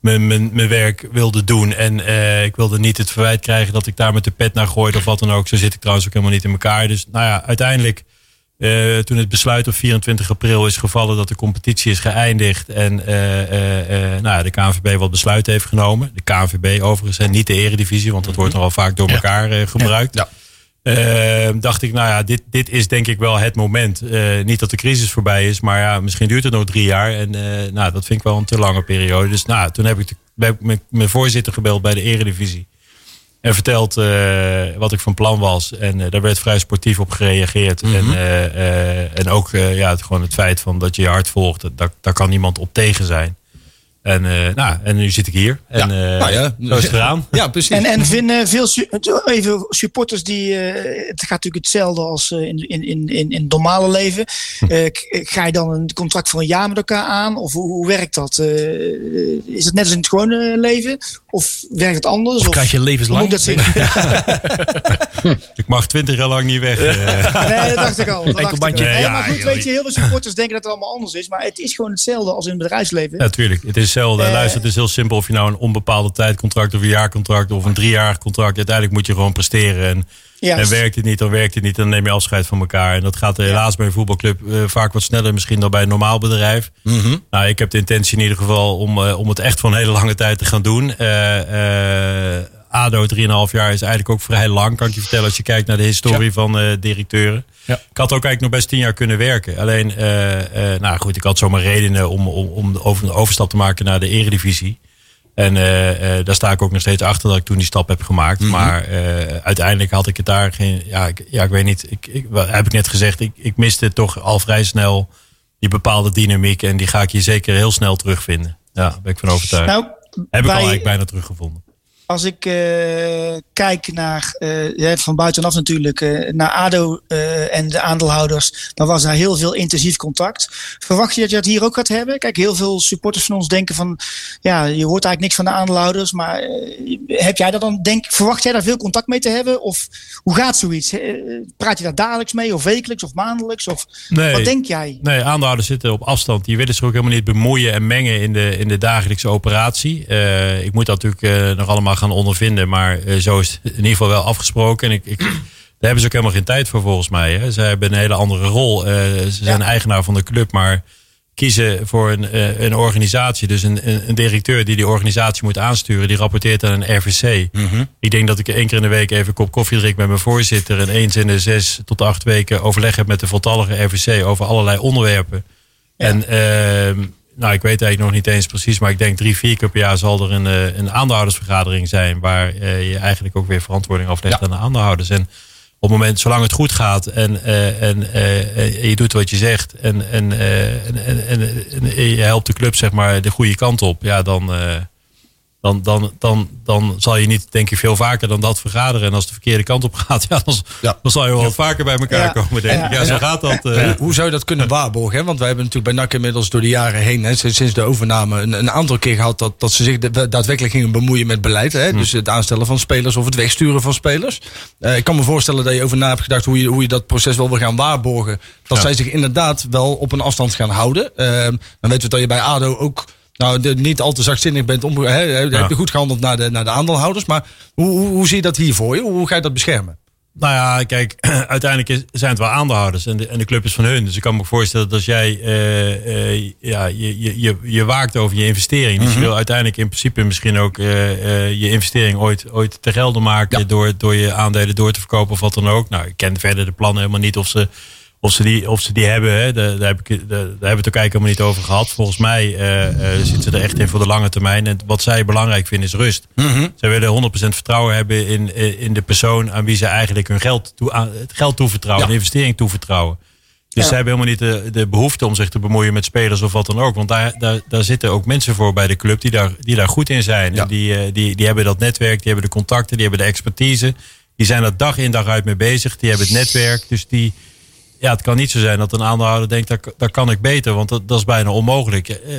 mijn, mijn, mijn werk wilde doen. En eh, ik wilde niet het verwijt krijgen dat ik daar met de pet naar gooide of wat dan ook. Zo zit ik trouwens ook helemaal niet in elkaar. Dus nou ja, uiteindelijk... eh, toen het besluit op 24 april is gevallen dat de competitie is geëindigd. En eh, eh, nou ja, de KNVB wat besluit heeft genomen. De KNVB overigens en niet de eredivisie. Want dat wordt nogal vaak door elkaar gebruikt. Ja. Eh, dacht ik, nou ja, dit, dit is denk ik wel het moment. Niet dat de crisis voorbij is, maar ja, misschien duurt het nog drie jaar. En nou, dat vind ik wel een te lange periode. Dus nou, toen heb ik, de, heb ik mijn voorzitter gebeld bij de eredivisie. En verteld eh, wat ik van plan was. En eh, daar werd vrij sportief op gereageerd. En, eh, eh, en ook ja, het, gewoon het feit van dat je je hart volgt. dat- Daar, daar kan niemand op tegen zijn. En, eh, nou, en nu zit ik hier. En eh, nou ja. zo is het gedaan. Ja, precies. En, en vinden veel su- even supporters die. eh, het gaat natuurlijk hetzelfde als in, in, in, in in het normale leven. Eh, k- ga je dan een contract voor een jaar met elkaar aan? Of hoe, hoe werkt dat? Eh, is het net als in het gewone leven? Of werkt het anders? Of krijg je levenslang? moet ik dat zien? Ik mag twintig jaar lang niet weg. Nee, dat dacht ik al. Dat dacht ik al. Nee, Ja, maar goed, joh. weet je, heel veel supporters denken dat het allemaal anders is. Maar het is gewoon hetzelfde als in het bedrijfsleven. Natuurlijk, het is hetzelfde. Eh. Luister, het is heel simpel of je nou een onbepaalde tijdcontract of een jaarcontract of een driejarig contract. Uiteindelijk moet je gewoon presteren. En, werkt het niet, dan werkt het niet. Dan neem je afscheid van elkaar. En dat gaat helaas bij een voetbalclub eh, vaak wat sneller misschien dan bij een normaal bedrijf. Nou, ik heb de intentie in ieder geval om, eh, om het echt voor een hele lange tijd te gaan doen. ADO 3,5 jaar is eigenlijk ook vrij lang, kan ik je vertellen, als je kijkt naar de historie van eh, directeuren. Ja. Ik had ook eigenlijk nog best 10 jaar kunnen werken. Alleen, eh, eh, nou goed, ik had zomaar redenen om, om, om over, de overstap te maken naar de eredivisie. En daar sta ik ook nog steeds achter dat ik toen die stap heb gemaakt. Maar eh, uiteindelijk had ik het daar geen. Ja, ik, ja, ik weet niet. Ik, ik, heb ik net gezegd. Ik, ik miste toch al vrij snel die bepaalde dynamiek. En die ga ik hier zeker heel snel terugvinden. Ja, daar ben ik van overtuigd. Nou, heb ik al eigenlijk bijna teruggevonden. Als ik eh, kijk naar, eh, van buitenaf natuurlijk, eh, naar ADO en de aandeelhouders, dan was daar heel veel intensief contact. Verwacht je dat je dat hier ook gaat hebben? Kijk, heel veel supporters van ons denken van, ja, je hoort eigenlijk niks van de aandeelhouders, maar heb jij daar dan, denk, verwacht jij daar veel contact mee te hebben? Of hoe gaat zoiets? Praat je daar dagelijks mee, of wekelijks, of maandelijks? Of Nee. wat denk jij? Nee, aandeelhouders zitten op afstand. Die willen zich ook helemaal niet bemoeien en mengen in de, in de dagelijkse operatie. Ik moet dat natuurlijk nog allemaal gaan ondervinden. Maar eh, zo is het in ieder geval wel afgesproken. En ik, ik, daar hebben ze ook helemaal geen tijd voor volgens mij. Hè. Ze hebben een hele andere rol. Eh, ze zijn eigenaar van de club. Maar kiezen voor een, eh, een organisatie. Dus een, een, directeur die die organisatie moet aansturen. Die rapporteert aan een RVC. Ik denk dat ik één keer in de week even een kop koffie drink met mijn voorzitter. En eens in de zes tot acht weken overleg heb met de voltallige RVC over allerlei onderwerpen. En ehm, nou, ik weet eigenlijk nog niet eens precies, maar ik denk drie, vier keer per jaar zal er een, eh, een aandeelhoudersvergadering zijn. Waar eh, je eigenlijk ook weer verantwoording aflegt Ja. aan de aandeelhouders. En op het moment, zolang het goed gaat en, eh, en, je doet wat je zegt en, en, en, en, en, en je helpt de club zeg maar de goede kant op, ja, dan, dan, dan, dan, dan zal je niet, denk ik, veel vaker dan dat vergaderen. En als het de verkeerde kant op gaat, ja, dan, Ja. dan zal je wel wat vaker bij elkaar Ja. komen, denk ik. Ja, zo gaat dat. eh. Hoe, hoe zou je dat kunnen waarborgen? Hè? Want wij hebben natuurlijk bij NAC inmiddels door de jaren heen, hè, sinds, de overname, een, een aantal keer gehad dat, dat ze zich da- daadwerkelijk gingen bemoeien met beleid. Hè? Dus het aanstellen van spelers of het wegsturen van spelers. Eh, ik kan me voorstellen dat je over na hebt gedacht hoe je, hoe je dat proces wel wil gaan waarborgen. Dat Ja. zij zich inderdaad wel op een afstand gaan houden. Eh, dan weten we dat je bij ADO ook nou, de, niet al te zachtzinnig bent. Om, Heb je goed gehandeld naar de, naar de aandeelhouders. Maar hoe, hoe, hoe zie je dat hier voor je? Hoe ga je dat beschermen? Nou ja, kijk, uiteindelijk zijn het wel aandeelhouders en de, en de club is van hun. Dus ik kan me voorstellen dat als jij eh, eh, ja, je, je, je, waakt over je investering. Dus je wil uiteindelijk in principe misschien ook eh, je investering ooit, ooit te gelden maken. Ja. Door, door je aandelen door te verkopen of wat dan ook. Nou, ik ken verder de plannen helemaal niet of ze, of ze, die, of ze die hebben. Hè. Daar, daar, heb ik, daar, daar hebben we het ook eigenlijk helemaal niet over gehad. Volgens mij eh, eh, zitten ze er echt in voor de lange termijn. En wat zij belangrijk vinden is rust. Zij willen 100% vertrouwen hebben in, eh, in de persoon aan wie ze eigenlijk hun geld, toe, aan, het geld toevertrouwen, Ja. de investering toevertrouwen. Dus zij hebben helemaal niet de, de behoefte om zich te bemoeien met spelers of wat dan ook. Want daar, daar, daar zitten ook mensen voor bij de club die daar, die daar goed in zijn. Ja. En die, die, die hebben dat netwerk, die hebben de contacten, die hebben de expertise. Die zijn er dag in dag uit mee bezig. Die hebben het netwerk. Dus die, ja, het kan niet zo zijn dat een aandeelhouder denkt, dat, dat kan ik beter. Want dat, dat is bijna onmogelijk. Eh,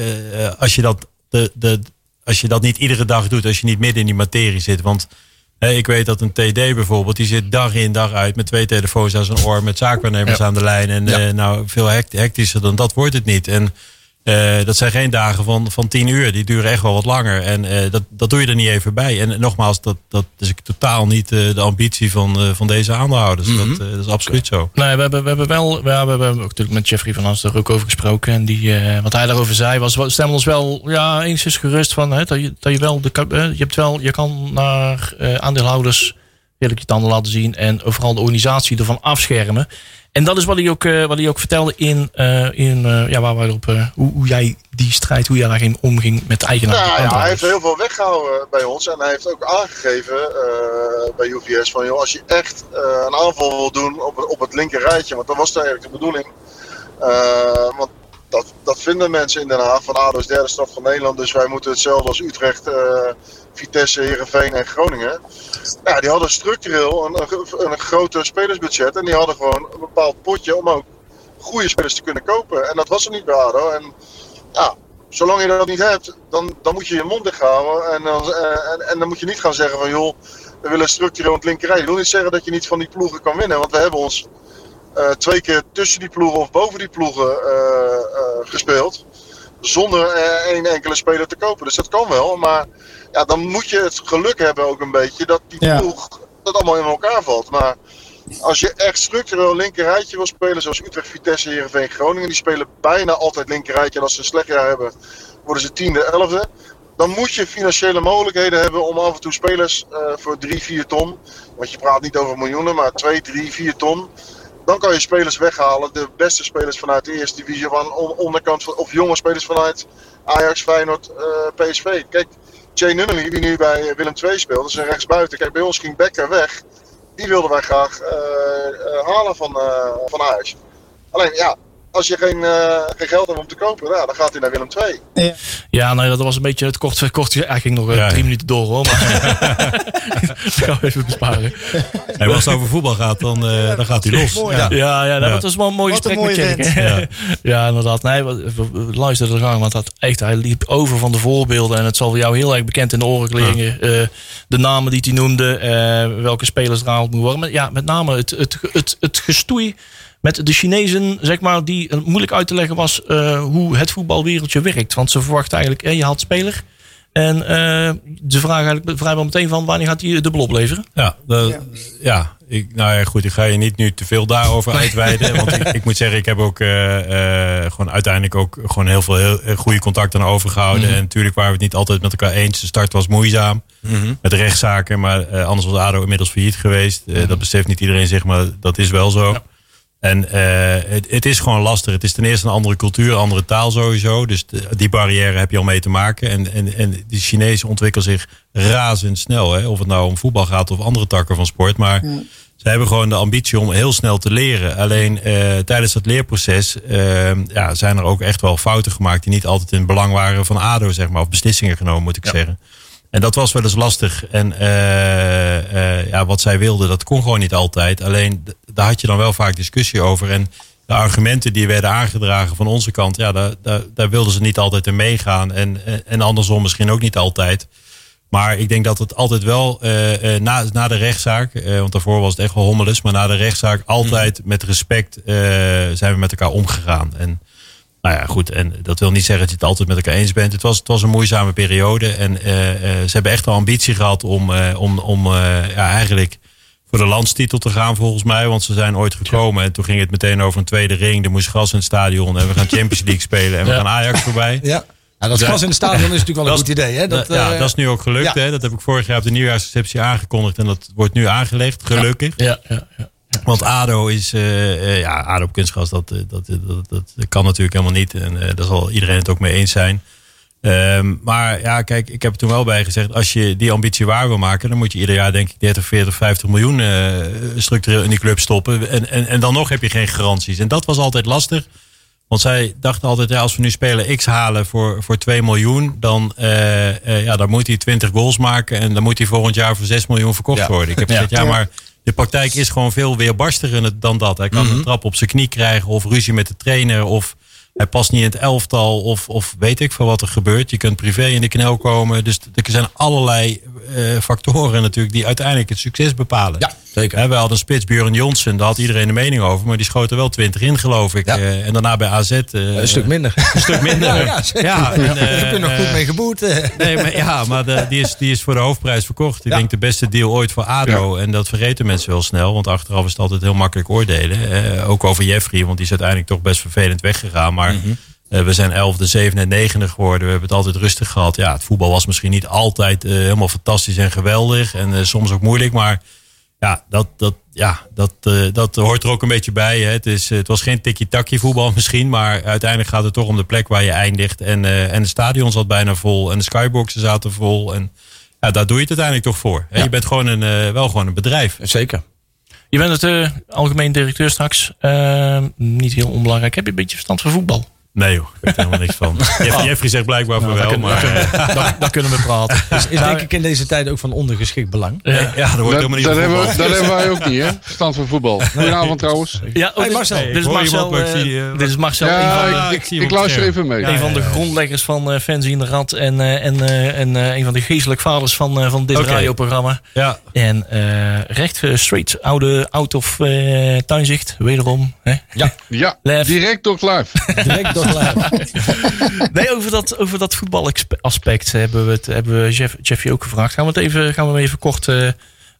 als, je dat, de, de, als je dat niet iedere dag doet, als je niet midden in die materie zit. Want ik weet dat een TD bijvoorbeeld, die zit dag in dag uit met twee telefoons aan zijn oor, met zaakwaarnemers aan de lijn. En Ja. eh, nou, veel hect- hectischer dan dat wordt het niet. En eh, dat zijn geen dagen van, van tien uur. Die duren echt wel wat langer. En eh, dat, dat doe je er niet even bij. En nogmaals, dat, dat is totaal niet eh, de ambitie van, eh, van deze aandeelhouders. dat, eh, dat is absoluut zo. Nee, we hebben, we hebben wel. Ja, we hebben ook natuurlijk met Jeffrey van As er ook over gesproken. En die, eh, wat hij daarover zei, was. we stemmen ons wel ja, enigszins gerust van. Hè, dat, je, dat je wel. De, je, hebt wel je kan naar eh, aandeelhouders. Eerlijk je tanden laten zien. En overal de organisatie ervan afschermen. En dat is wat hij ook, eh, wat hij ook vertelde in. eh, in eh, ja, waar wij op. eh, hoe, hoe jij die strijd. Hoe jij daarin omging met de eigenaar. Nou ja, hij heeft heel veel weggehouden bij ons. En hij heeft ook aangegeven bij UVS van joh, als je echt een aanval wil doen op, het- op het linker rijtje, want dat was eigenlijk de bedoeling. Dat, dat vinden mensen in Den Haag van ADO is derde stad van Nederland, dus wij moeten hetzelfde als Utrecht, eh, Vitesse, Heerenveen en Groningen. Ja, die hadden structureel een, een, groter spelersbudget en die hadden gewoon een bepaald potje om ook goede spelers te kunnen kopen. En dat was er niet bij ADO. En ja, zolang je dat niet hebt, dan, dan moet je je mond dicht. En dan, eh, en, en dan moet je niet gaan zeggen van joh, we willen structureel het linkerrij. Ik wil niet zeggen dat je niet van die ploegen kan winnen. Want we hebben ons twee keer tussen die ploegen of boven die ploegen eh, eh, gespeeld. Zonder eh, één enkele speler te kopen. Dus dat kan wel. Maar ja, dan moet je het geluk hebben ook een beetje dat die Ja. ploeg dat allemaal in elkaar valt. Maar als je echt structureel linkerrijtje wil spelen, zoals Utrecht, Vitesse, Heerenveen, Groningen, die spelen bijna altijd linkerrijtje. En als ze een slecht jaar hebben, worden ze tiende, elfde. Dan moet je financiële mogelijkheden hebben om af en toe spelers eh, voor 3, 4 ton. Want je praat niet over miljoenen, maar 2, 3, 4 ton. Dan kan je spelers weghalen. De beste spelers vanuit de eerste divisie. Van on- onderkant of jonge spelers vanuit Ajax, Feyenoord, eh, PSV. Kijk, Jay Nunnally, die nu bij Willem II speelt, is een rechtsbuiten. Kijk, bij ons ging Becker weg. Die wilden wij graag eh, eh, halen van, van Ajax. Alleen ja, als je geen, eh, geen geld hebt om te kopen, ja, dan gaat hij naar Willem II. Ja, nee, dat was een beetje het kort. kort hij ging nog eh, Ja, drie ja. minuten door hoor. Maar dat gaan we even besparen. En als het over voetbal gaat, dan, eh, dan gaat hij los. Mooi, ja. Ja, ja, dat Ja. was wel een mooi gesprek met mooie Tjerk. Ja. inderdaad. Nee, we, we- we luisterden er gang, want dat echt, hij liep over van de voorbeelden. En het zal jou heel erg bekend in de oren klinken. Eh, de namen die hij noemde, eh, welke spelers er gehaald moeten worden. Maar ja, met name het, het, het, het gestoei met de Chinezen, zeg maar, die moeilijk uit te leggen was eh, hoe het voetbalwereldje werkt. Want ze verwachten eigenlijk, eh, je haalt speler. En eh, ze vragen eigenlijk vrijwel meteen van wanneer gaat hij dubbel opleveren? Ja, dat- ja. Ik, nou ja, goed, ik ga je niet nu te veel daarover uitweiden. Want ik, ik moet zeggen, ik heb ook eh, eh, gewoon uiteindelijk ook gewoon heel veel heel, goede contacten aan overgehouden. En natuurlijk waren we het niet altijd met elkaar eens. De start was moeizaam met de rechtszaken. Maar eh, anders was ADO inmiddels failliet geweest. Eh, Dat beseft niet iedereen zich, maar dat is wel zo. En eh, het, het is gewoon lastig. Het is ten eerste een andere cultuur, een andere taal sowieso. Dus de- die barrière heb je al mee te maken. En, en, en die Chinezen ontwikkelen zich razendsnel. Hè? Of het nou om voetbal gaat of andere takken van sport. Maar ze hebben gewoon de ambitie om heel snel te leren. Alleen eh, tijdens dat leerproces eh, ja, zijn er ook echt wel fouten gemaakt... die niet altijd in het belang waren van ADO, zeg maar. Of beslissingen genomen, moet ik zeggen. En dat was wel eens lastig. En eh, eh, ja, wat zij wilden, dat kon gewoon niet altijd. Alleen daar had je dan wel vaak discussie over. En de argumenten die werden aangedragen van onze kant, ja, daar, daar, daar wilden ze niet altijd in meegaan. En, en- andersom misschien ook niet altijd. Maar ik denk dat het altijd wel eh, na, na de rechtszaak, want daarvoor was het echt wel hommeles, maar na de rechtszaak altijd met respect zijn we met elkaar omgegaan. En nou ja, goed. En dat wil niet zeggen dat je het altijd met elkaar eens bent. Het was, het was een moeizame periode. En eh, eh, ze hebben echt wel ambitie gehad om, eh, om, om eh, ja, eigenlijk voor de landstitel te gaan, volgens mij. Want ze zijn ooit gekomen. En toen ging het meteen over een tweede ring. Er moest gras in het stadion. En we gaan Champions League spelen. En we gaan Ajax voorbij. Ja. Ja, dat gas in het stadion is natuurlijk wel een Dat goed idee. Hè? Dat, ja, dat is nu ook gelukt. ja. Hè? Dat heb ik vorig jaar op de nieuwjaarsreceptie aangekondigd. En dat wordt nu aangelegd, gelukkig. Ja, ja, ja. Want ADO is, eh, ja, ADO op kunstgras, dat, eh, dat, dat, dat, kan natuurlijk helemaal niet. En eh, daar zal iedereen het ook mee eens zijn. Ehm, maar ja, kijk, ik heb er toen wel bij gezegd, als je die ambitie waar wil maken, dan moet je ieder jaar denk ik 30, 40, 50 miljoen structureel in die club stoppen. En, en, en dan nog heb je geen garanties. En dat was altijd lastig. Want zij dachten altijd, ja, als we nu spelen X halen voor, voor 2 miljoen, dan, ja, dan moet hij 20 goals maken en dan moet hij volgend jaar voor 6 miljoen verkocht Ja. worden. Ik heb gezegd, ja, maar de praktijk is gewoon veel weerbarstiger dan dat. Hij kan een trap op zijn knie krijgen of ruzie met de trainer of hij past niet in het elftal of, of weet ik veel wat er gebeurt. Je kunt privé in de knel komen. Dus er zijn allerlei eh, factoren natuurlijk die uiteindelijk het succes bepalen. Ja, zeker. Hè, we hadden spits Björn Johnsen, daar had iedereen een mening over. Maar die schoot er wel 20 in, geloof ik. Ja. Eh, en daarna bij AZ. eh, een stuk minder. Een stuk minder. Ja, ja, zeker. Ja, en, Daar heb je eh, nog goed mee geboet. Nee, maar, ja, maar de- die, is, die is voor de hoofdprijs verkocht. Ik Ja. denk de beste deal ooit voor ADO. En dat vergeten mensen wel snel. Want achteraf is het altijd heel makkelijk oordelen. Eh, ook over Jeffrey, want die is uiteindelijk toch best vervelend weggegaan. Maar Mhm. eh, we zijn 11e, 7e en 9e geworden. We hebben het altijd rustig gehad. Ja, het voetbal was misschien niet altijd eh, helemaal fantastisch en geweldig. En eh, soms ook moeilijk. Maar ja, dat, dat, ja dat, eh, dat hoort er ook een beetje bij. Hè. Het, is, het was geen tikkie-takkie voetbal misschien. Maar uiteindelijk gaat het toch om de plek waar je eindigt. En, eh, en het stadion zat bijna vol. En de skyboxen zaten vol. En ja, daar doe je het uiteindelijk toch voor. Hè. Je bent gewoon een, eh, wel gewoon een bedrijf. Zeker. Je bent het eh, algemeen directeur straks. Niet heel onbelangrijk. Heb je een beetje verstand van voetbal? Nee joh, ik weet er helemaal niks van. Jeff- Jeffrey zegt blijkbaar van wel. Maar eh, Daar, daar kunnen we praten. Is denk ik in deze tijd ook van ondergeschikt belang. ja, Dat, helemaal niet dat, van hebben we, voetbal. dat hebben wij ook niet, hè? Verstand van voetbal. Goedenavond trouwens. Ja, oh, Hey, Marcel. Dit is Marcel, eh, zie, eh, dit is Marcel van Ja, ik, ik ik, luister even mee. een van de grondleggers van uh, Fancy in de Rad. En, eh, en, eh, en eh, een van de geestelijk vaders van, eh, van dit Oké. radioprogramma. Ja, En eh, recht straight, oude out of eh, tuinzicht, wederom. Hè? Ja, Lef. direct toch live. Direct Nee, over dat, over dat voetbalaspect hebben we het hebben we Jeff, Jeffy ook gevraagd. Gaan we het even, gaan we hem even kort eh,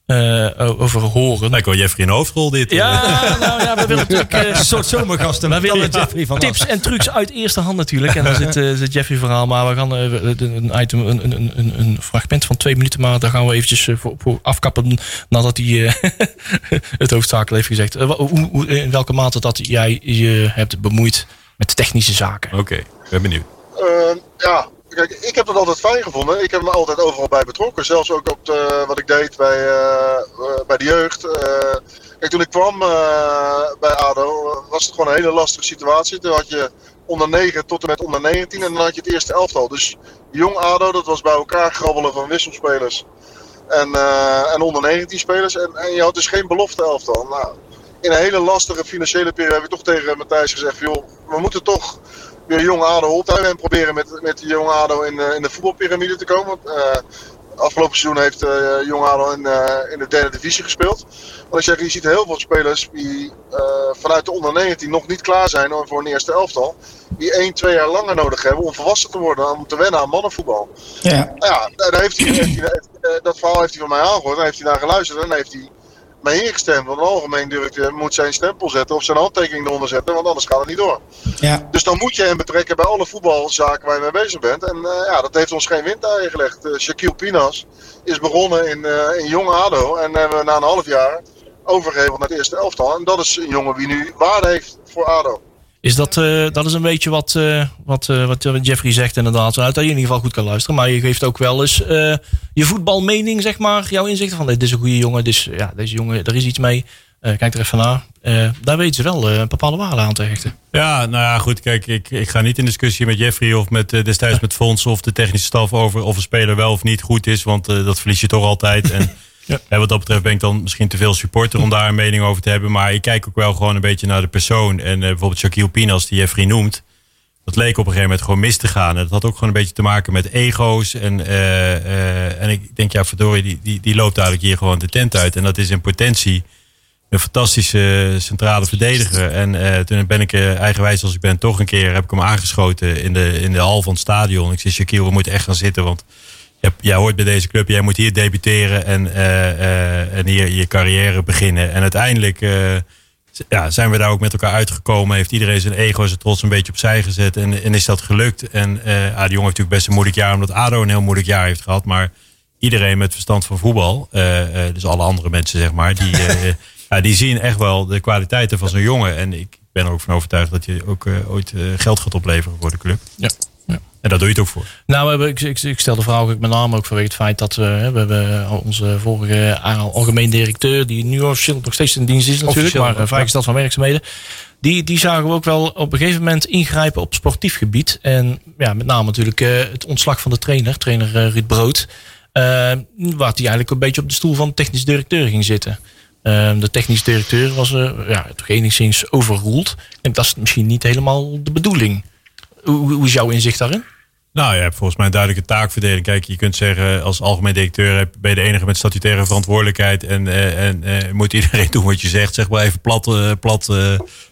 eh, over horen. lijkt wel Jeffrey in de hoofdrol dit. eh. Ja, nou ja, we willen natuurlijk Een soort zomergasten. We willen Jeffrey van tips en trucs uit eerste hand natuurlijk. En dan zit eh, zit Jeffrey verhaal. Maar we gaan een, item, een, een, een, een fragment van twee minuten. Maar daar gaan we eventjes voor, voor afkappen. Nadat hij eh, het hoofdzakelijk heeft gezegd. Hoe, hoe- in welke mate dat jij je hebt bemoeid met technische zaken. Oké, ik ben benieuwd. Eh, ja, kijk, ik heb het altijd fijn gevonden. Ik heb me altijd overal bij betrokken. Zelfs ook op de, wat ik deed bij, eh, eh, bij de jeugd. Eh, kijk, toen ik kwam eh, bij ADO was het gewoon een hele lastige situatie. Toen had je onder 9 tot en met onder 19 en dan had je het eerste elftal. Dus jong ADO, dat was bij elkaar grabbelen van wisselspelers. En, eh, en onder 19 spelers. En, en je had dus geen belofte elftal. Nou, in een hele lastige financiële periode heb ik toch tegen Matthijs gezegd: joh, we moeten toch weer jong ADO optuigen en proberen met, met de jong ADO in, de- in de voetbalpyramide te komen. Want, eh, afgelopen seizoen heeft eh Jong ADO in, eh, in de derde divisie gespeeld. Want ik zeg, je ziet heel veel spelers die eh, vanuit de onder 19 nog niet klaar zijn voor een eerste elftal. Die 1, 2 jaar langer nodig hebben om volwassen te worden, om te wennen aan mannenvoetbal. Ja. Ja, daar heeft hij, heeft hij, eh, dat verhaal heeft hij van mij aangehoord. Dan heeft hij naar geluisterd en heeft hij mij ingestemd. Want een algemeen directeur moet zijn stempel zetten of zijn handtekening eronder zetten, want anders gaat het niet door. Ja. Dus dan moet je hem betrekken bij alle voetbalzaken waar je mee bezig bent. En eh, ja, dat heeft ons geen windeieren gelegd. Eh, Shaquille Pinas is begonnen in, eh, in Jong ADO en hebben we na een half jaar overgeheveld naar het eerste elftal. En dat is een jongen die nu waarde heeft voor ADO. Is dat, eh, dat is een beetje wat, eh, wat, eh, wat Jeffrey zegt inderdaad. Uit dat je in ieder geval goed kan luisteren. Maar je geeft ook wel eens je voetbalmening, zeg maar. Jouw inzichten van dit is een goede jongen. Dus ja, deze jongen, er is iets mee. Kijk er even naar. Daar weten ze wel een bepaalde waarde aan te hechten. Ja, nou ja, goed. Kijk, ik, ik ga niet in discussie met Jeffrey of met destijds met Fons of de technische staf over of een speler wel of niet goed is. Want dat verlies je toch altijd. En Ja. en wat dat betreft ben ik dan misschien te veel supporter om daar een mening over te hebben. Maar ik kijk ook wel gewoon een beetje naar de persoon. En eh, bijvoorbeeld Shaquille Pinas, die Jeffrey noemt. Dat leek op een gegeven moment gewoon mis te gaan. En dat had ook gewoon een beetje te maken met ego's. En, eh, eh, en ik denk, ja, verdorie, die, die, die loopt eigenlijk hier gewoon de tent uit. En dat is in potentie een fantastische centrale verdediger. En toen ben ik, eigenwijs als ik ben, toch een keer heb ik hem aangeschoten in de, in de hal van het stadion. Ik zei, Shaquille, we moeten echt gaan zitten, want jij hoort bij deze club, jij moet hier debuteren en, eh, eh, en hier je carrière beginnen. En uiteindelijk eh, ja, zijn we daar ook met elkaar uitgekomen. Heeft iedereen zijn ego, zijn trots een beetje opzij gezet. En, en is dat gelukt. En ja, die jongen heeft natuurlijk best een moeilijk jaar, omdat ADO een heel moeilijk jaar heeft gehad. Maar iedereen met verstand van voetbal, dus alle andere mensen zeg maar, die, ja, die zien echt wel de kwaliteiten van zo'n jongen. En ik ben er ook van overtuigd dat je ook ooit geld gaat opleveren voor de club. Ja. En daar doe je het ook voor. Nou, ik, ik, ik stel de vraag ook met name ook vanwege het feit dat we, we hebben onze vorige a- algemeen directeur, die nu officieel nog steeds in dienst is natuurlijk, Officieel, maar uh, ja. vrijgesteld van werkzaamheden. Die, die zagen we ook wel op een gegeven moment ingrijpen op sportief gebied. En ja, met name natuurlijk eh, het ontslag van de trainer, trainer eh, Ruud Brood. eh, waar hij eigenlijk een beetje op de stoel van de technisch directeur ging zitten. Eh, de technisch directeur was eh, ja, toch enigszins overroeld. En dat is misschien niet helemaal de bedoeling. Hoe, hoe is jouw inzicht daarin? Nou, je hebt volgens mij een duidelijke taakverdeling. Kijk, je kunt zeggen als algemeen directeur heb- ben je de enige met statutaire verantwoordelijkheid. En, eh, en eh, moet iedereen doen wat je zegt, zeg maar even plat, eh, plat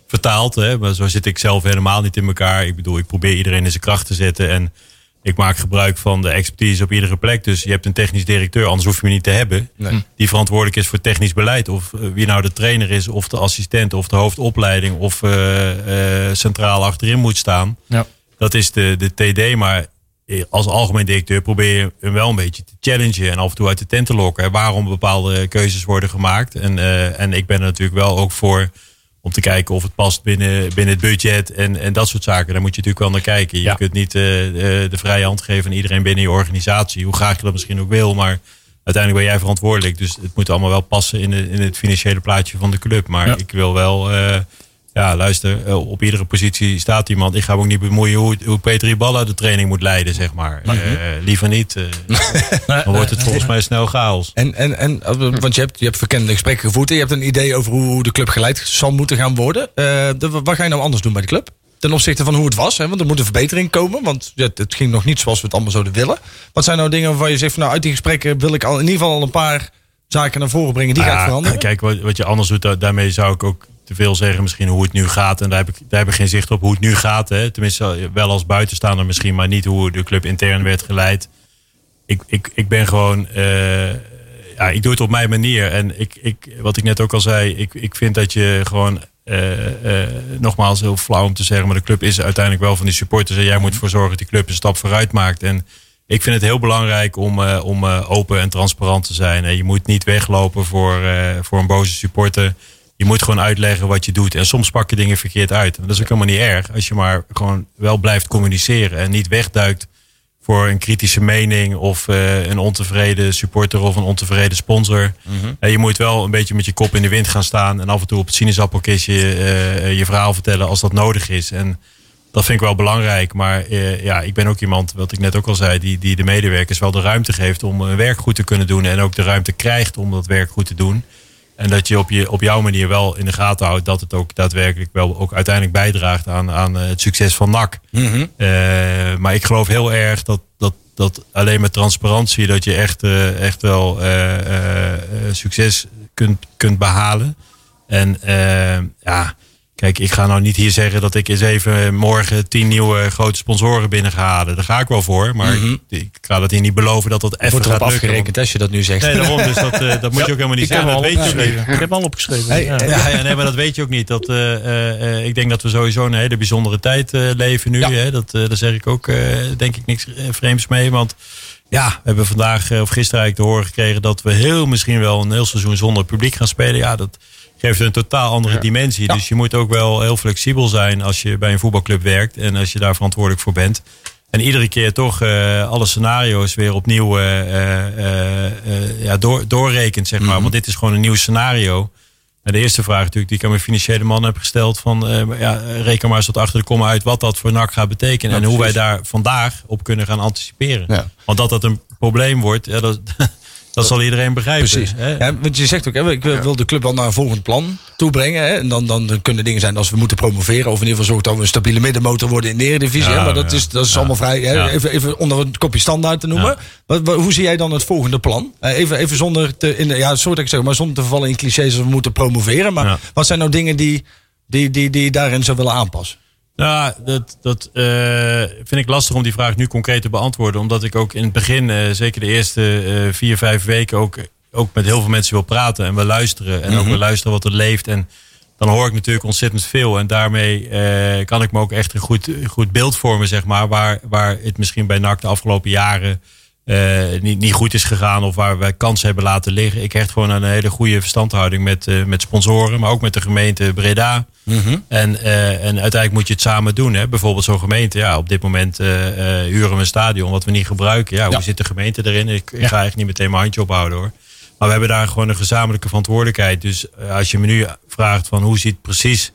vertaald. Hè? Maar zo zit ik zelf helemaal niet in elkaar. Ik bedoel, ik probeer iedereen in zijn kracht te zetten. En ik maak gebruik van de expertise op iedere plek. Dus je hebt een technisch directeur, anders hoef je me niet te hebben. Die verantwoordelijk is voor technisch beleid. Of wie nou de trainer is, of de assistent, of de hoofdopleiding, of eh, eh, centraal achterin moet staan. Ja. Dat is de, de TD, maar eh, als algemeen directeur probeer je hem wel een beetje te challengen en af en toe uit de tent te lokken. hè, Waarom bepaalde keuzes worden gemaakt. En, eh, en ik ben er natuurlijk wel ook voor om te kijken of het past binnen, binnen het budget en, en dat soort zaken. Daar moet je natuurlijk wel naar kijken. Je Ja. kunt niet eh, de vrije hand geven aan iedereen binnen je organisatie. Hoe graag je dat misschien ook wil, maar uiteindelijk ben jij verantwoordelijk. Dus het moet allemaal wel passen in, de, in het financiële plaatje van de club. Maar Ja. ik wil wel... ja, luister, eh, op iedere positie staat iemand. Ik ga me ook niet bemoeien hoe, hoe Peter Iballa de training moet leiden, zeg maar. Eh, liever niet. eh, dan wordt het volgens mij snel chaos. En, en, en, want je hebt, je hebt verkennende gesprekken gevoerd. En je hebt een idee over hoe de club geleid zal moeten gaan worden. Eh, de- wat ga je nou anders doen bij de club? Ten opzichte van hoe het was. Hè? Want er moet een verbetering komen. Want ja, het ging nog niet zoals we het allemaal zouden willen. Wat zijn nou dingen waarvan je zegt... Van, nou, uit die gesprekken wil ik al in ieder geval al een paar zaken naar voren brengen. Die Ah, gaat veranderen. Kijk, wat, wat je anders doet, da- daarmee zou ik ook te veel zeggen misschien hoe het nu gaat. En daar heb ik, daar heb ik geen zicht op hoe het nu gaat. Hè. Tenminste, wel als buitenstaander misschien, maar niet hoe de club intern werd geleid. Ik, ik, ik ben gewoon... eh, ja, ik doe het op mijn manier. En ik, ik, wat ik net ook al zei, ik, ik vind dat je gewoon... eh, eh, nogmaals, heel flauw om te zeggen, maar de club is uiteindelijk wel van die supporters. En jij moet ervoor zorgen dat die club een stap vooruit maakt. En ik vind het heel belangrijk om, om open en transparant te zijn. En je moet niet weglopen voor, voor een boze supporter. Je moet gewoon uitleggen wat je doet. En soms pak je dingen verkeerd uit. En dat is ook helemaal niet erg. Als je maar gewoon wel blijft communiceren. En niet wegduikt voor een kritische mening. Of eh, een ontevreden supporter of een ontevreden sponsor. En je moet wel een beetje met je kop in de wind gaan staan. En af en toe op het sinaasappelkistje eh, je verhaal vertellen als dat nodig is. En dat vind ik wel belangrijk. Maar eh, ja, ik ben ook iemand, wat ik net ook al zei, die, die de medewerkers wel de ruimte geeft om hun werk goed te kunnen doen. En ook de ruimte krijgt om dat werk goed te doen. En dat je op, je op jouw manier wel in de gaten houdt dat het ook daadwerkelijk wel ook uiteindelijk bijdraagt aan, aan eh, het succes van NAC. Eh, maar ik geloof heel erg dat, dat dat alleen met transparantie dat je echt, eh, echt wel succes kunt, kunt behalen. En ja, kijk, ik ga nou niet hier zeggen dat ik eens even morgen tien nieuwe grote sponsoren binnen ga halen. Daar ga ik wel voor, maar ik, ik ga dat hier niet beloven dat dat even Wordt gaat erop lukken. afgerekend als je dat nu zegt. Nee, daarom. Dus dat, eh, dat moet je ook helemaal niet Ik heb zeggen. Dat weet je ook niet. Ik heb hem al opgeschreven. Hey, ja. Ja, ja, nee, maar dat weet je ook niet. Dat, eh, eh, eh, ik denk dat we sowieso een hele bijzondere tijd eh, leven nu. Ja. Hè? Dat, eh, daar zeg ik ook, eh, denk ik, niks eh, vreemds mee. Want ja, we hebben vandaag eh, of gisteren eigenlijk te horen gekregen dat we heel misschien wel een heel seizoen zonder publiek gaan spelen. Ja, dat geeft een totaal andere dimensie. Dus je moet ook wel heel flexibel zijn als je bij een voetbalclub werkt en als je daar verantwoordelijk voor bent. En iedere keer toch eh, alle scenario's weer opnieuw eh, eh, ja, door, doorrekent, zeg maar. Want dit is gewoon een nieuw scenario. En de eerste vraag natuurlijk die ik aan mijn financiële man heb gesteld. Van, ja, reken maar eens tot achter de komma uit wat dat voor NAC gaat betekenen. en hoe wij daar vandaag op kunnen gaan anticiperen. Ja. Want dat dat een probleem wordt, ja, dat, dat zal iedereen begrijpen. Precies. Hè? Ja, want je zegt ook, hè, ik wil de club wel naar een volgend plan toebrengen. Hè, en dan, dan kunnen dingen zijn als we moeten promoveren. Of in ieder geval zorgen dat we een stabiele middenmotor worden in de Eredivisie. Ja, maar dat is, dat is Ja. allemaal vrij. Hè, even, even onder een kopje standaard te noemen. Hoe zie jij dan het volgende plan? Eh, even, even zonder te, in, ja, sorry dat ik zeg, maar zonder te vallen in clichés als we moeten promoveren. Maar wat zijn nou dingen die, die, die, die je daarin zou willen aanpassen? Nou, dat, dat eh, vind ik lastig om die vraag nu concreet te beantwoorden. Omdat ik ook in het begin, eh, zeker de eerste eh, vier, vijf weken, ook, ook met heel veel mensen wil praten en wil luisteren. En ook wil luisteren wat er leeft. En dan hoor ik natuurlijk ontzettend veel. En daarmee kan ik me ook echt een goed, goed beeld vormen, zeg maar. Waar, waar het misschien bij NAC de afgelopen jaren niet, niet goed is gegaan. Of waar wij kansen hebben laten liggen. Ik hecht gewoon aan een hele goede verstandhouding met, eh, met sponsoren. Maar ook met de gemeente Breda. En, eh, en uiteindelijk moet je het samen doen. Hè? Bijvoorbeeld zo'n gemeente. Ja, op dit moment eh, eh, huren we een stadion wat we niet gebruiken. Ja, hoe Ja. zit de gemeente erin? Ik, ik ga eigenlijk niet meteen mijn handje ophouden hoor. Maar we hebben daar gewoon een gezamenlijke verantwoordelijkheid. Dus eh, als je me nu vraagt van hoe ziet precies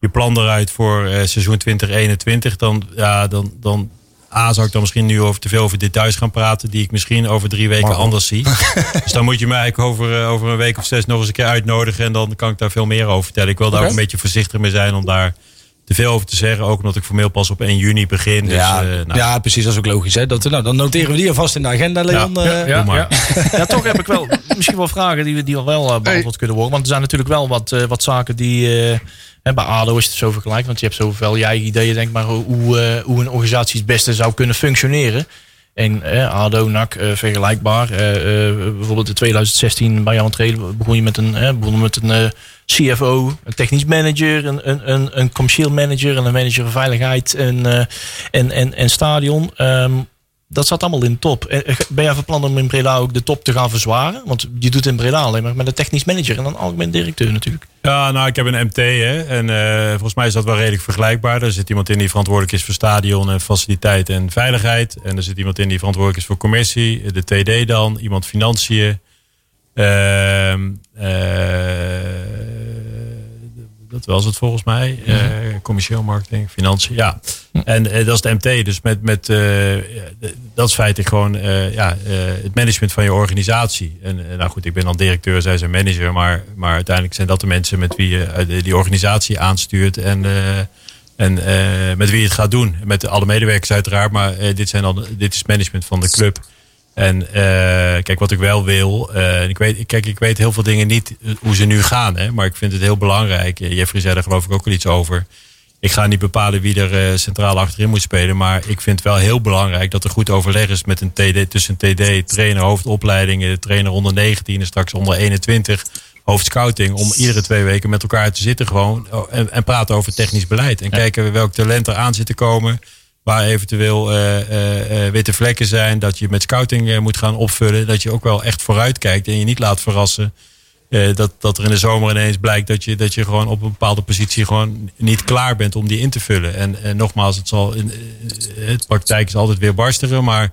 je plan eruit voor eh, seizoen 2021, dan, ja, dan, dan A, zou ik dan misschien nu over te veel over details gaan praten, die ik misschien over drie weken anders zie. dus dan moet je mij eigenlijk over, eh, over een week of zes nog eens een keer uitnodigen en dan kan ik daar veel meer over vertellen. Ik wil daar ook een beetje voorzichtig mee zijn om daar te veel over te zeggen. Ook omdat ik formeel pas op 1 juni begin. Dus, ja, eh, nou, ja, precies. Dat is ook logisch. Hè? Dat, nou, dan noteren we die alvast in de agenda, Leon. Ja. Eh, Ja, maar. ja. ja, toch heb ik wel misschien wel vragen die, we- die wel eh, beantwoord kunnen worden. Want er zijn natuurlijk wel wat, eh, wat zaken die... eh, hè, bij ADO is het zo vergelijk, want je hebt zoveel je eigen ideeën, denk maar, hoe, hoe een organisatie het beste zou kunnen functioneren. En eh, ADO, NAC, eh, vergelijkbaar. Eh, eh, bijvoorbeeld in 2016 bij jouw treden begon je met een, begon met een eh, CFO, een technisch manager, een, een, een, een commercieel manager en een manager van veiligheid en, eh, en, en, en stadion. Ehm, dat zat allemaal in top. Eh, Ben jij van plan om in Breda ook de top te gaan verzwaren? Want je doet in Breda alleen maar met een technisch manager en een algemeen directeur natuurlijk. Ja, nou, ik heb een MT hè, en eh, volgens mij is dat wel redelijk vergelijkbaar. Er zit iemand in die verantwoordelijk is voor stadion en faciliteit en veiligheid. En er zit iemand in die verantwoordelijk is voor commercie, de TD dan, iemand financiën. Eh, dat was het volgens mij. Eh, commercieel marketing, financiën, ja. En eh, dat is de MT. Dus met, met eh, dat is feitelijk gewoon ja, het management van je organisatie. En nou goed, ik ben dan directeur, zij zijn manager. Maar, maar uiteindelijk zijn dat de mensen met wie je die- organisatie aanstuurt. En, en met wie je het gaat doen. Met alle medewerkers uiteraard. Maar dit, zijn dan, dit is management van de club. En eh, kijk, wat ik wel wil. eh, ik weet, kijk, ik weet heel veel dingen niet eh, hoe ze nu gaan. Hè, maar ik vind het heel belangrijk. Jeffrey zei er geloof ik ook wel iets over. Ik ga niet bepalen wie er centraal achterin moet spelen. Maar ik vind het wel heel belangrijk dat er goed overleg is met een TD, tussen TD, trainer, hoofdopleidingen, trainer onder 19 en straks onder 21, hoofdscouting. Om iedere twee weken met elkaar te zitten gewoon en, en praten over technisch beleid. En kijken welk talent er aan zit te komen. Waar eventueel eh, eh, eh, witte vlekken zijn. Dat je met scouting moet gaan opvullen. Dat je ook wel echt vooruit kijkt en je niet laat verrassen. Dat, dat er in de zomer ineens blijkt dat je, dat je gewoon op een bepaalde positie gewoon niet klaar bent om die in te vullen. En, en nogmaals, het, zal in, het praktijk is altijd weer barstiger, maar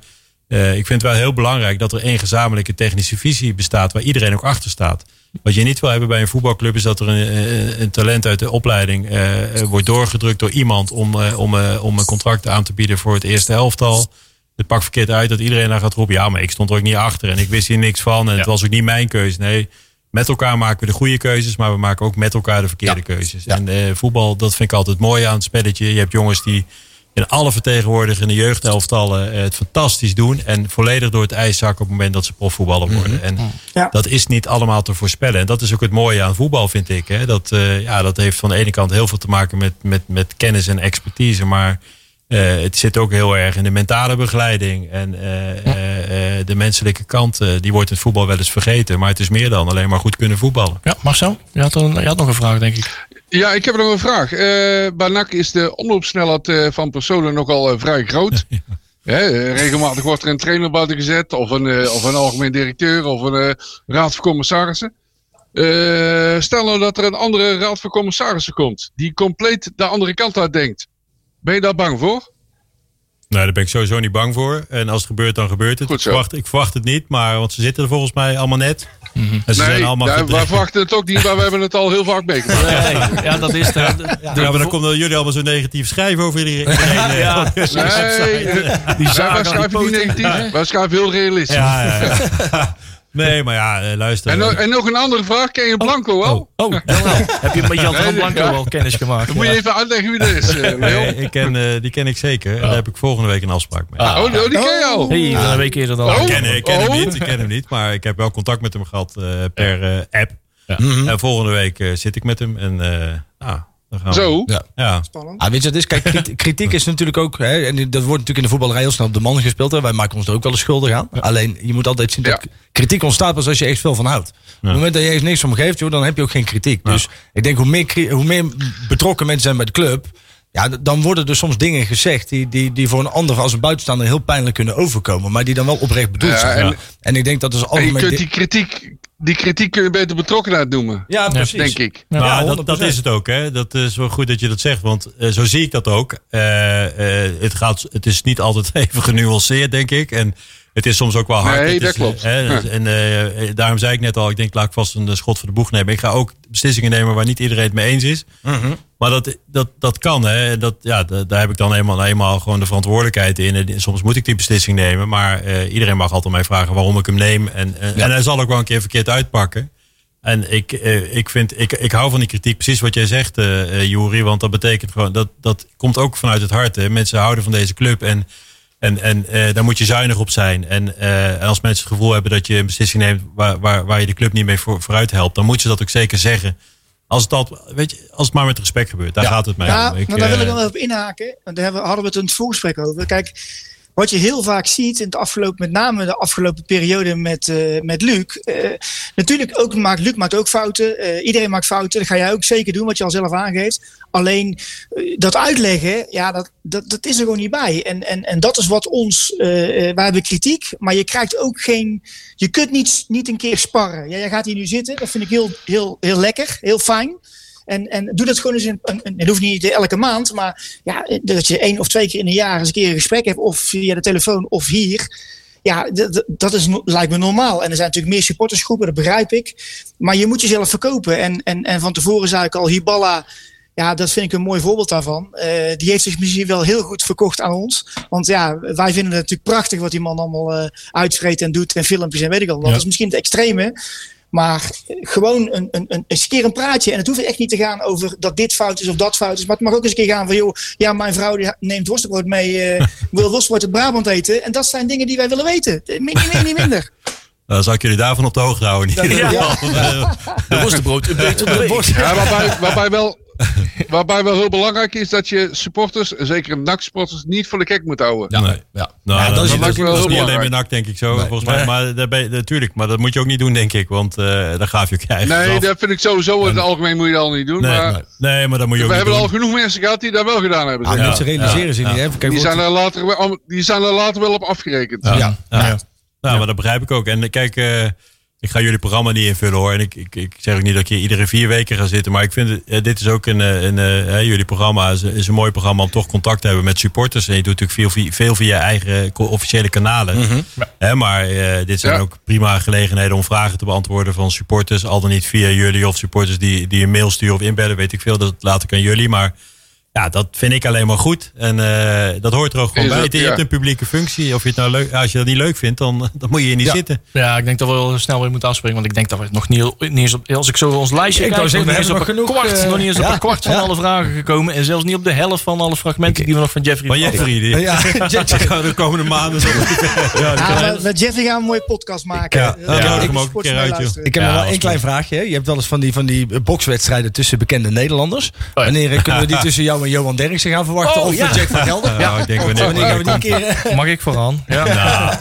ik vind het wel heel belangrijk dat er één gezamenlijke technische visie bestaat waar iedereen ook achter staat. Wat je niet wil hebben bij een voetbalclub is dat er een, een- een talent uit de opleiding eh, eh, wordt doorgedrukt door iemand om, eh, om, eh, om een contract aan te bieden voor het eerste elftal. Het pakt verkeerd uit dat iedereen daar gaat roepen. Ja, maar ik stond er ook niet achter en ik wist hier niks van. En het was ook niet mijn keuze. Nee, met elkaar maken we de goede keuzes, maar we maken ook met elkaar de verkeerde keuzes. En eh, voetbal, dat vind ik altijd mooi aan het spelletje. Je hebt jongens die, in alle vertegenwoordigende jeugdelftallen eh, het fantastisch doen. En volledig door het ijs zakken op het moment dat ze profvoetballer worden. En Ja. dat is niet allemaal te voorspellen. En dat is ook het mooie aan voetbal, vind ik. Hè? Dat, eh, ja, dat heeft van de ene kant heel veel te maken met, met, met kennis en expertise. Maar eh, het zit ook heel erg in de mentale begeleiding. En eh, eh, eh, de menselijke kant, die wordt in het voetbal wel eens vergeten. Maar het is meer dan alleen maar goed kunnen voetballen. Ja, Marcel, je had, een, je had nog een vraag, denk ik. Ja, ik heb nog een vraag. Eh bij NAC is de omloopsnelheid eh, van personen nogal eh, vrij groot. Hè, regelmatig wordt er een trainer buiten gezet, of een, of een algemeen directeur, of een raad van commissarissen. Stel nou dat er een andere raad van commissarissen komt, die compleet de andere kant uit denkt. Ben je daar bang voor? Nou, daar ben ik sowieso niet bang voor. En als het gebeurt, dan gebeurt het. Ik, verwacht, ik verwacht het niet, maar want ze zitten er volgens mij allemaal net. En ze zijn nee, allemaal gedreven. wij verwachten het ook niet, maar we hebben het al heel vaak meegemaakt. Nee, ja, dat is de, de- Ja, maar dan komen jullie allemaal zo negatief schrijven over iedereen. eh, Ja. website. Nee, die wij, schrijven niet negatief, wij schrijven heel realistisch. Ja, ja, ja. Nee, maar ja, eh, luister. En, nog- en nog een andere vraag, ken je Blanco wel? Oh, jawel. heb je met Jan van Blanco ja. al kennis gemaakt? Dan moet je even uitleggen wie dat is, eh, Leo. Nee, ik ken, eh, die ken ik zeker. En daar heb ik volgende week een afspraak mee. Oh, die- oh, die ken je al. Hey, een week eerder dan. Oh. Ik ken, ik ken Oh. hem niet, ik ken hem niet, maar ik heb wel contact met hem gehad eh, per eh, app. Mhm. En volgende week zit ik met hem en eh nou, we. Zo. Ja. Ja. Spannend. Ah, weet je, het is, kijk, kriti- kritiek is natuurlijk ook, hè, en dat wordt natuurlijk in de voetballerij heel snel op de man gespeeld. Hè. Wij maken ons er ook wel eens schuldig aan. Alleen, je moet altijd zien dat Ja. kritiek ontstaat pas als je echt veel van houdt. Op het moment dat je echt niks van geeft, joh, dan heb je ook geen kritiek. Dus ik denk, hoe meer, hoe meer betrokken mensen zijn bij de club, ja, dan worden er soms dingen gezegd die, die, die voor een ander als een buitenstaander heel pijnlijk kunnen overkomen. Maar die dan wel oprecht bedoeld Ja, zijn. en- En, ik denk dat is En je kunt di- die kritiek, die kritiek kun je beter betrokkenheid noemen, ja, precies. denk ik. Maar Ja, dat, dat 100%. is het ook. Hè? Dat is wel goed dat je dat zegt. Want eh, zo zie ik dat ook. Eh, eh, het, gaat, het is niet altijd even genuanceerd, denk ik. En het is soms ook wel hard. Nee, Het dat is, klopt. eh, Ja. En eh, daarom zei ik net al, ik denk laat ik vast een schot voor de boeg nemen. Ik ga ook beslissingen nemen waar niet iedereen het mee eens is. Maar dat, dat, dat kan. Hè. Dat, ja, da- daar heb ik dan eenmaal, eenmaal gewoon de verantwoordelijkheid in. En soms moet ik die beslissing nemen. Maar eh, iedereen mag altijd mij vragen waarom ik hem neem. En, en, en hij zal ook wel een keer verkeerd uitpakken. En ik, eh, ik, vind, ik, ik hou van die kritiek, precies wat jij zegt, eh eh, Juri. Want dat betekent gewoon, dat, dat komt ook vanuit het hart. Hè. Mensen houden van deze club en, en, en eh, daar moet je zuinig op zijn. En, eh, en als mensen het gevoel hebben dat je een beslissing neemt waar, waar, waar je de club niet mee voor, vooruit helpt, dan moet je dat ook zeker zeggen. Als het, al, weet je, als het maar met respect gebeurt, daar gaat het mij Ja, om. Ik, maar daar wil ik eh, wel even op inhaken. Want daar hadden we het in het voorgesprek over. Kijk, wat je heel vaak ziet in het afgelopen, met name de afgelopen periode met, eh, met Luc. eh, natuurlijk ook maakt Luc maakt ook fouten. Eh, iedereen maakt fouten. Dat ga jij ook zeker doen, wat je al zelf aangeeft. Alleen dat uitleggen, ja, dat, dat, dat is er gewoon niet bij. En, en, en dat is wat ons. wij hebben kritiek, maar je krijgt ook geen. Je kunt niet, niet een keer sparren. Ja, jij gaat hier nu zitten. Dat vind ik heel, heel, heel lekker, heel fijn. En, en doe dat gewoon eens in. een- een- Het hoeft niet elke maand, maar ja, dat je één of twee keer in een jaar eens een keer een gesprek hebt. Of via de telefoon of hier. Ja, dat is, lijkt me normaal. En er zijn natuurlijk meer supportersgroepen, dat begrijp ik. Maar je moet jezelf verkopen. En, en, en van tevoren zei ik al, Hiballa. Ja, dat vind ik een mooi voorbeeld daarvan. Eh, die heeft zich misschien wel heel goed verkocht aan ons. Want ja, wij vinden het natuurlijk prachtig wat die man allemaal uitvreet en doet. En filmpjes en weet ik al. Dat is misschien het extreme. Maar gewoon een, een, een, eens een keer een praatje. En het hoeft echt niet te gaan over dat dit fout is of dat fout is. Maar het mag ook eens een keer gaan van, joh, ja, mijn vrouw die neemt worstenbrood mee. eh wil worstenbrood uit Brabant eten. En dat zijn dingen die wij willen weten. Eh, Niet meer, niet minder. dan zou ik jullie daarvan op de hoogte houden. in ieder ja. Eh, De worstenbrood, een beter. Ja, waarbij, waarbij, wel, waarbij wel heel belangrijk is dat je supporters, zeker NAC-supporters, niet voor de gek moet houden. nee. Ja. Nou, Ja, dat, dat is is, natuurlijk wel dat is heel niet alleen bij. NAC, denk ik zo. Nee. Volgens mij, Nee. maar natuurlijk, maar dat moet je ook niet doen, denk ik. Want eh daar gaaf je ook je eigen Nee, af. dat vind ik sowieso in het algemeen moet je dat al niet doen. nee, maar nee. nee, maar dat moet je we ook hebben niet al genoeg mensen gehad die dat wel gedaan hebben. Ah, zeg. mensen realiseren zich ja, niet. Hè? Kijk, Die zijn, er later, wel- die zijn er later wel op afgerekend. ja. Ja. Ja. Nou, maar dat begrijp ik ook. En kijk, eh, ik ga jullie programma niet invullen hoor. En ik, ik, ik zeg ook niet dat hier iedere vier weken ga zitten. Maar ik vind, het, eh, dit is ook een, eh, een eh, hè, jullie programma is, is een mooi programma om toch contact te hebben met supporters. En je doet natuurlijk veel, via- veel via je eigen co- officiële kanalen. Hè, maar eh, dit zijn Ja. ook prima gelegenheden om vragen te beantwoorden van supporters. Al dan niet via jullie of supporters die, die een mail sturen of inbellen, weet ik veel. Dat laat ik aan jullie. Maar ja, dat vind ik alleen maar goed. En eh, dat hoort er ook gewoon Is bij. dat, je ja. hebt een publieke functie. Of je het nou leuk, als je dat niet leuk vindt, dan, dan moet je hier niet Ja. zitten. Ja, ik denk dat we wel snel weer moeten afspreken. Want ik denk dat we nog niet, niet eens op... Als ik zo ons lijstje Ik kijk, zeggen, nog niet we eens op kwart, genoeg, eh, nog niet eens op ja, een kwart van ja. alle vragen gekomen. En zelfs niet op de helft van alle fragmenten die we nog van Jeffrey Maar hadden. Jeffrey, die, Ja, de komende maanden zo. ja, met- Jeffrey gaan we een mooie podcast maken. Ja, ik ook een uit. Ik heb nog wel één klein vraagje. Je hebt wel eens van die, van die bokswedstrijden tussen bekende Nederlanders. ja. Wanneer eh, kunnen we die tussen jou en Johan Derksen gaan verwachten? Oh, of ja. Jack van Gelder? Ja, ik denk wanneer- Wanneer gaan we die een keer... eh, Mag ik vooraan? Ja.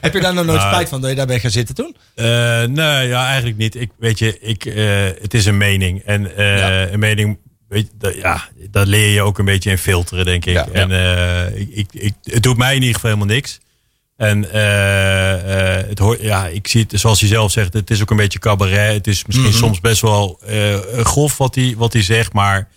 Heb je daar nog nooit Nou, spijt van dat je daar bent gaan zitten toen? Eh, nee, ja, eigenlijk niet. Ik, weet je, ik, eh, het is een mening. En eh, een mening, weet je, dat, ja, dat leer je ook een beetje in filteren, denk ik. Ja. En eh, ik, ik, ik, het doet mij in ieder geval helemaal niks. En eh, eh, het hoort, ja, ik zie het, zoals hij zelf zegt, het is ook een beetje cabaret. Het is misschien soms best wel eh, grof wat hij, wat hij zegt, maar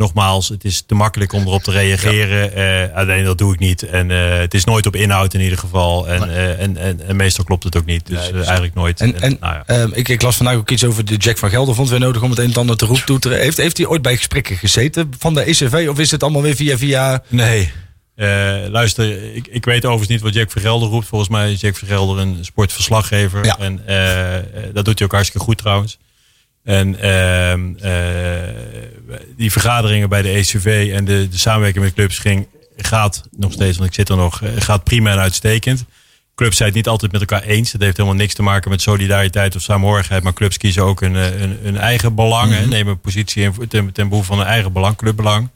nogmaals, het is te makkelijk om erop te reageren. Eh, alleen dat doe ik niet. En eh, het is nooit op inhoud in ieder geval. En, eh, en, en, en meestal klopt het ook niet. Dus eh, eigenlijk nooit. En, en nou ja. ehm, ik, ik las vandaag ook iets over de Jack van Gelder. Vond weer nodig om het een en ander te roep toeteren. Heeft, heeft hij ooit bij gesprekken gezeten van de ECV? Of is het allemaal weer via via... Nee. Luister, ik, ik weet overigens niet wat Jack Vergelder roept. Volgens mij is Jack Vergelder een sportverslaggever. Ja. En dat doet hij ook hartstikke goed trouwens. En ehm, eh, die vergaderingen bij de ECV en de, de samenwerking met clubs ging, gaat nog steeds, want ik zit er nog, eh, gaat prima en uitstekend. Clubs zijn het niet altijd met elkaar eens. Dat heeft helemaal niks te maken met solidariteit of samenhorigheid. Maar clubs kiezen ook hun, eh, hun, hun eigen belang. en nemen een positie in ten, ten behoeve van hun eigen belang, clubbelang.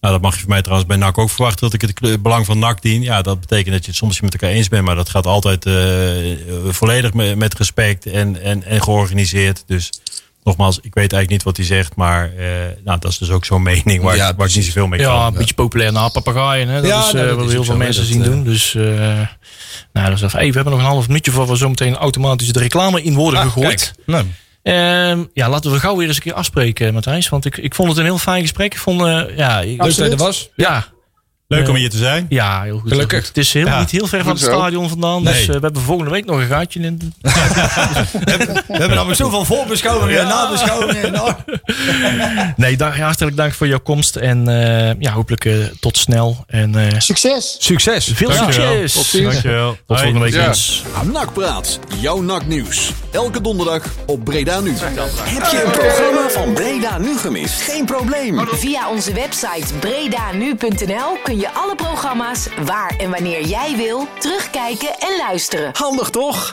Nou, dat mag je van mij trouwens bij NAC ook verwachten dat ik het belang van NAC dien. Ja, dat betekent dat je het soms met elkaar eens bent, maar dat gaat altijd volledig met, met respect en, en, en georganiseerd. Dus nogmaals, ik weet eigenlijk niet wat hij zegt, maar eh, nou, dat is dus ook zo'n mening waar, Ja, ik, waar ik niet zoveel mee Ja, kan. een beetje populair na papegaaien. Hè? Dat Ja, is nou, eh, dat wat is we heel veel mensen Dat, zien eh, doen. Dus eh, nou, dat is even, hey, we hebben nog een half minuutje voor we zo meteen automatisch de reclame in worden Ah, gegooid. kijk. Nou, Ehm, ja, laten we gauw weer eens een keer afspreken, Matthijs. Want ik, ik vond het een heel fijn gesprek. Ik vond, ja, ik- leuk dat je er was. ja, Leuk om Eh, hier te zijn. ja, heel goed. Gelukkig. heel. Het is helemaal Ja. niet heel ver van het zo. stadion vandaan. Dus Nee. eh, we hebben volgende week nog een gaatje in. We hebben namelijk zoveel voorbeschouwingen en nabeschouwingen. Nou. Nee, da- hartelijk dank voor jouw komst. En eh, ja, hopelijk eh, tot snel. En eh, Succes! Succes. veel Dankjewel. succes. Tot ziens. Dankjewel. Tot volgende week, Ja. Nakpraat, jouw naknieuws. Elke donderdag op Breda Nu. Heb je een programma van Breda nu gemist? Geen probleem. Via onze website bredanu.nl kun alle programma's waar en wanneer jij wil terugkijken en luisteren. Handig toch?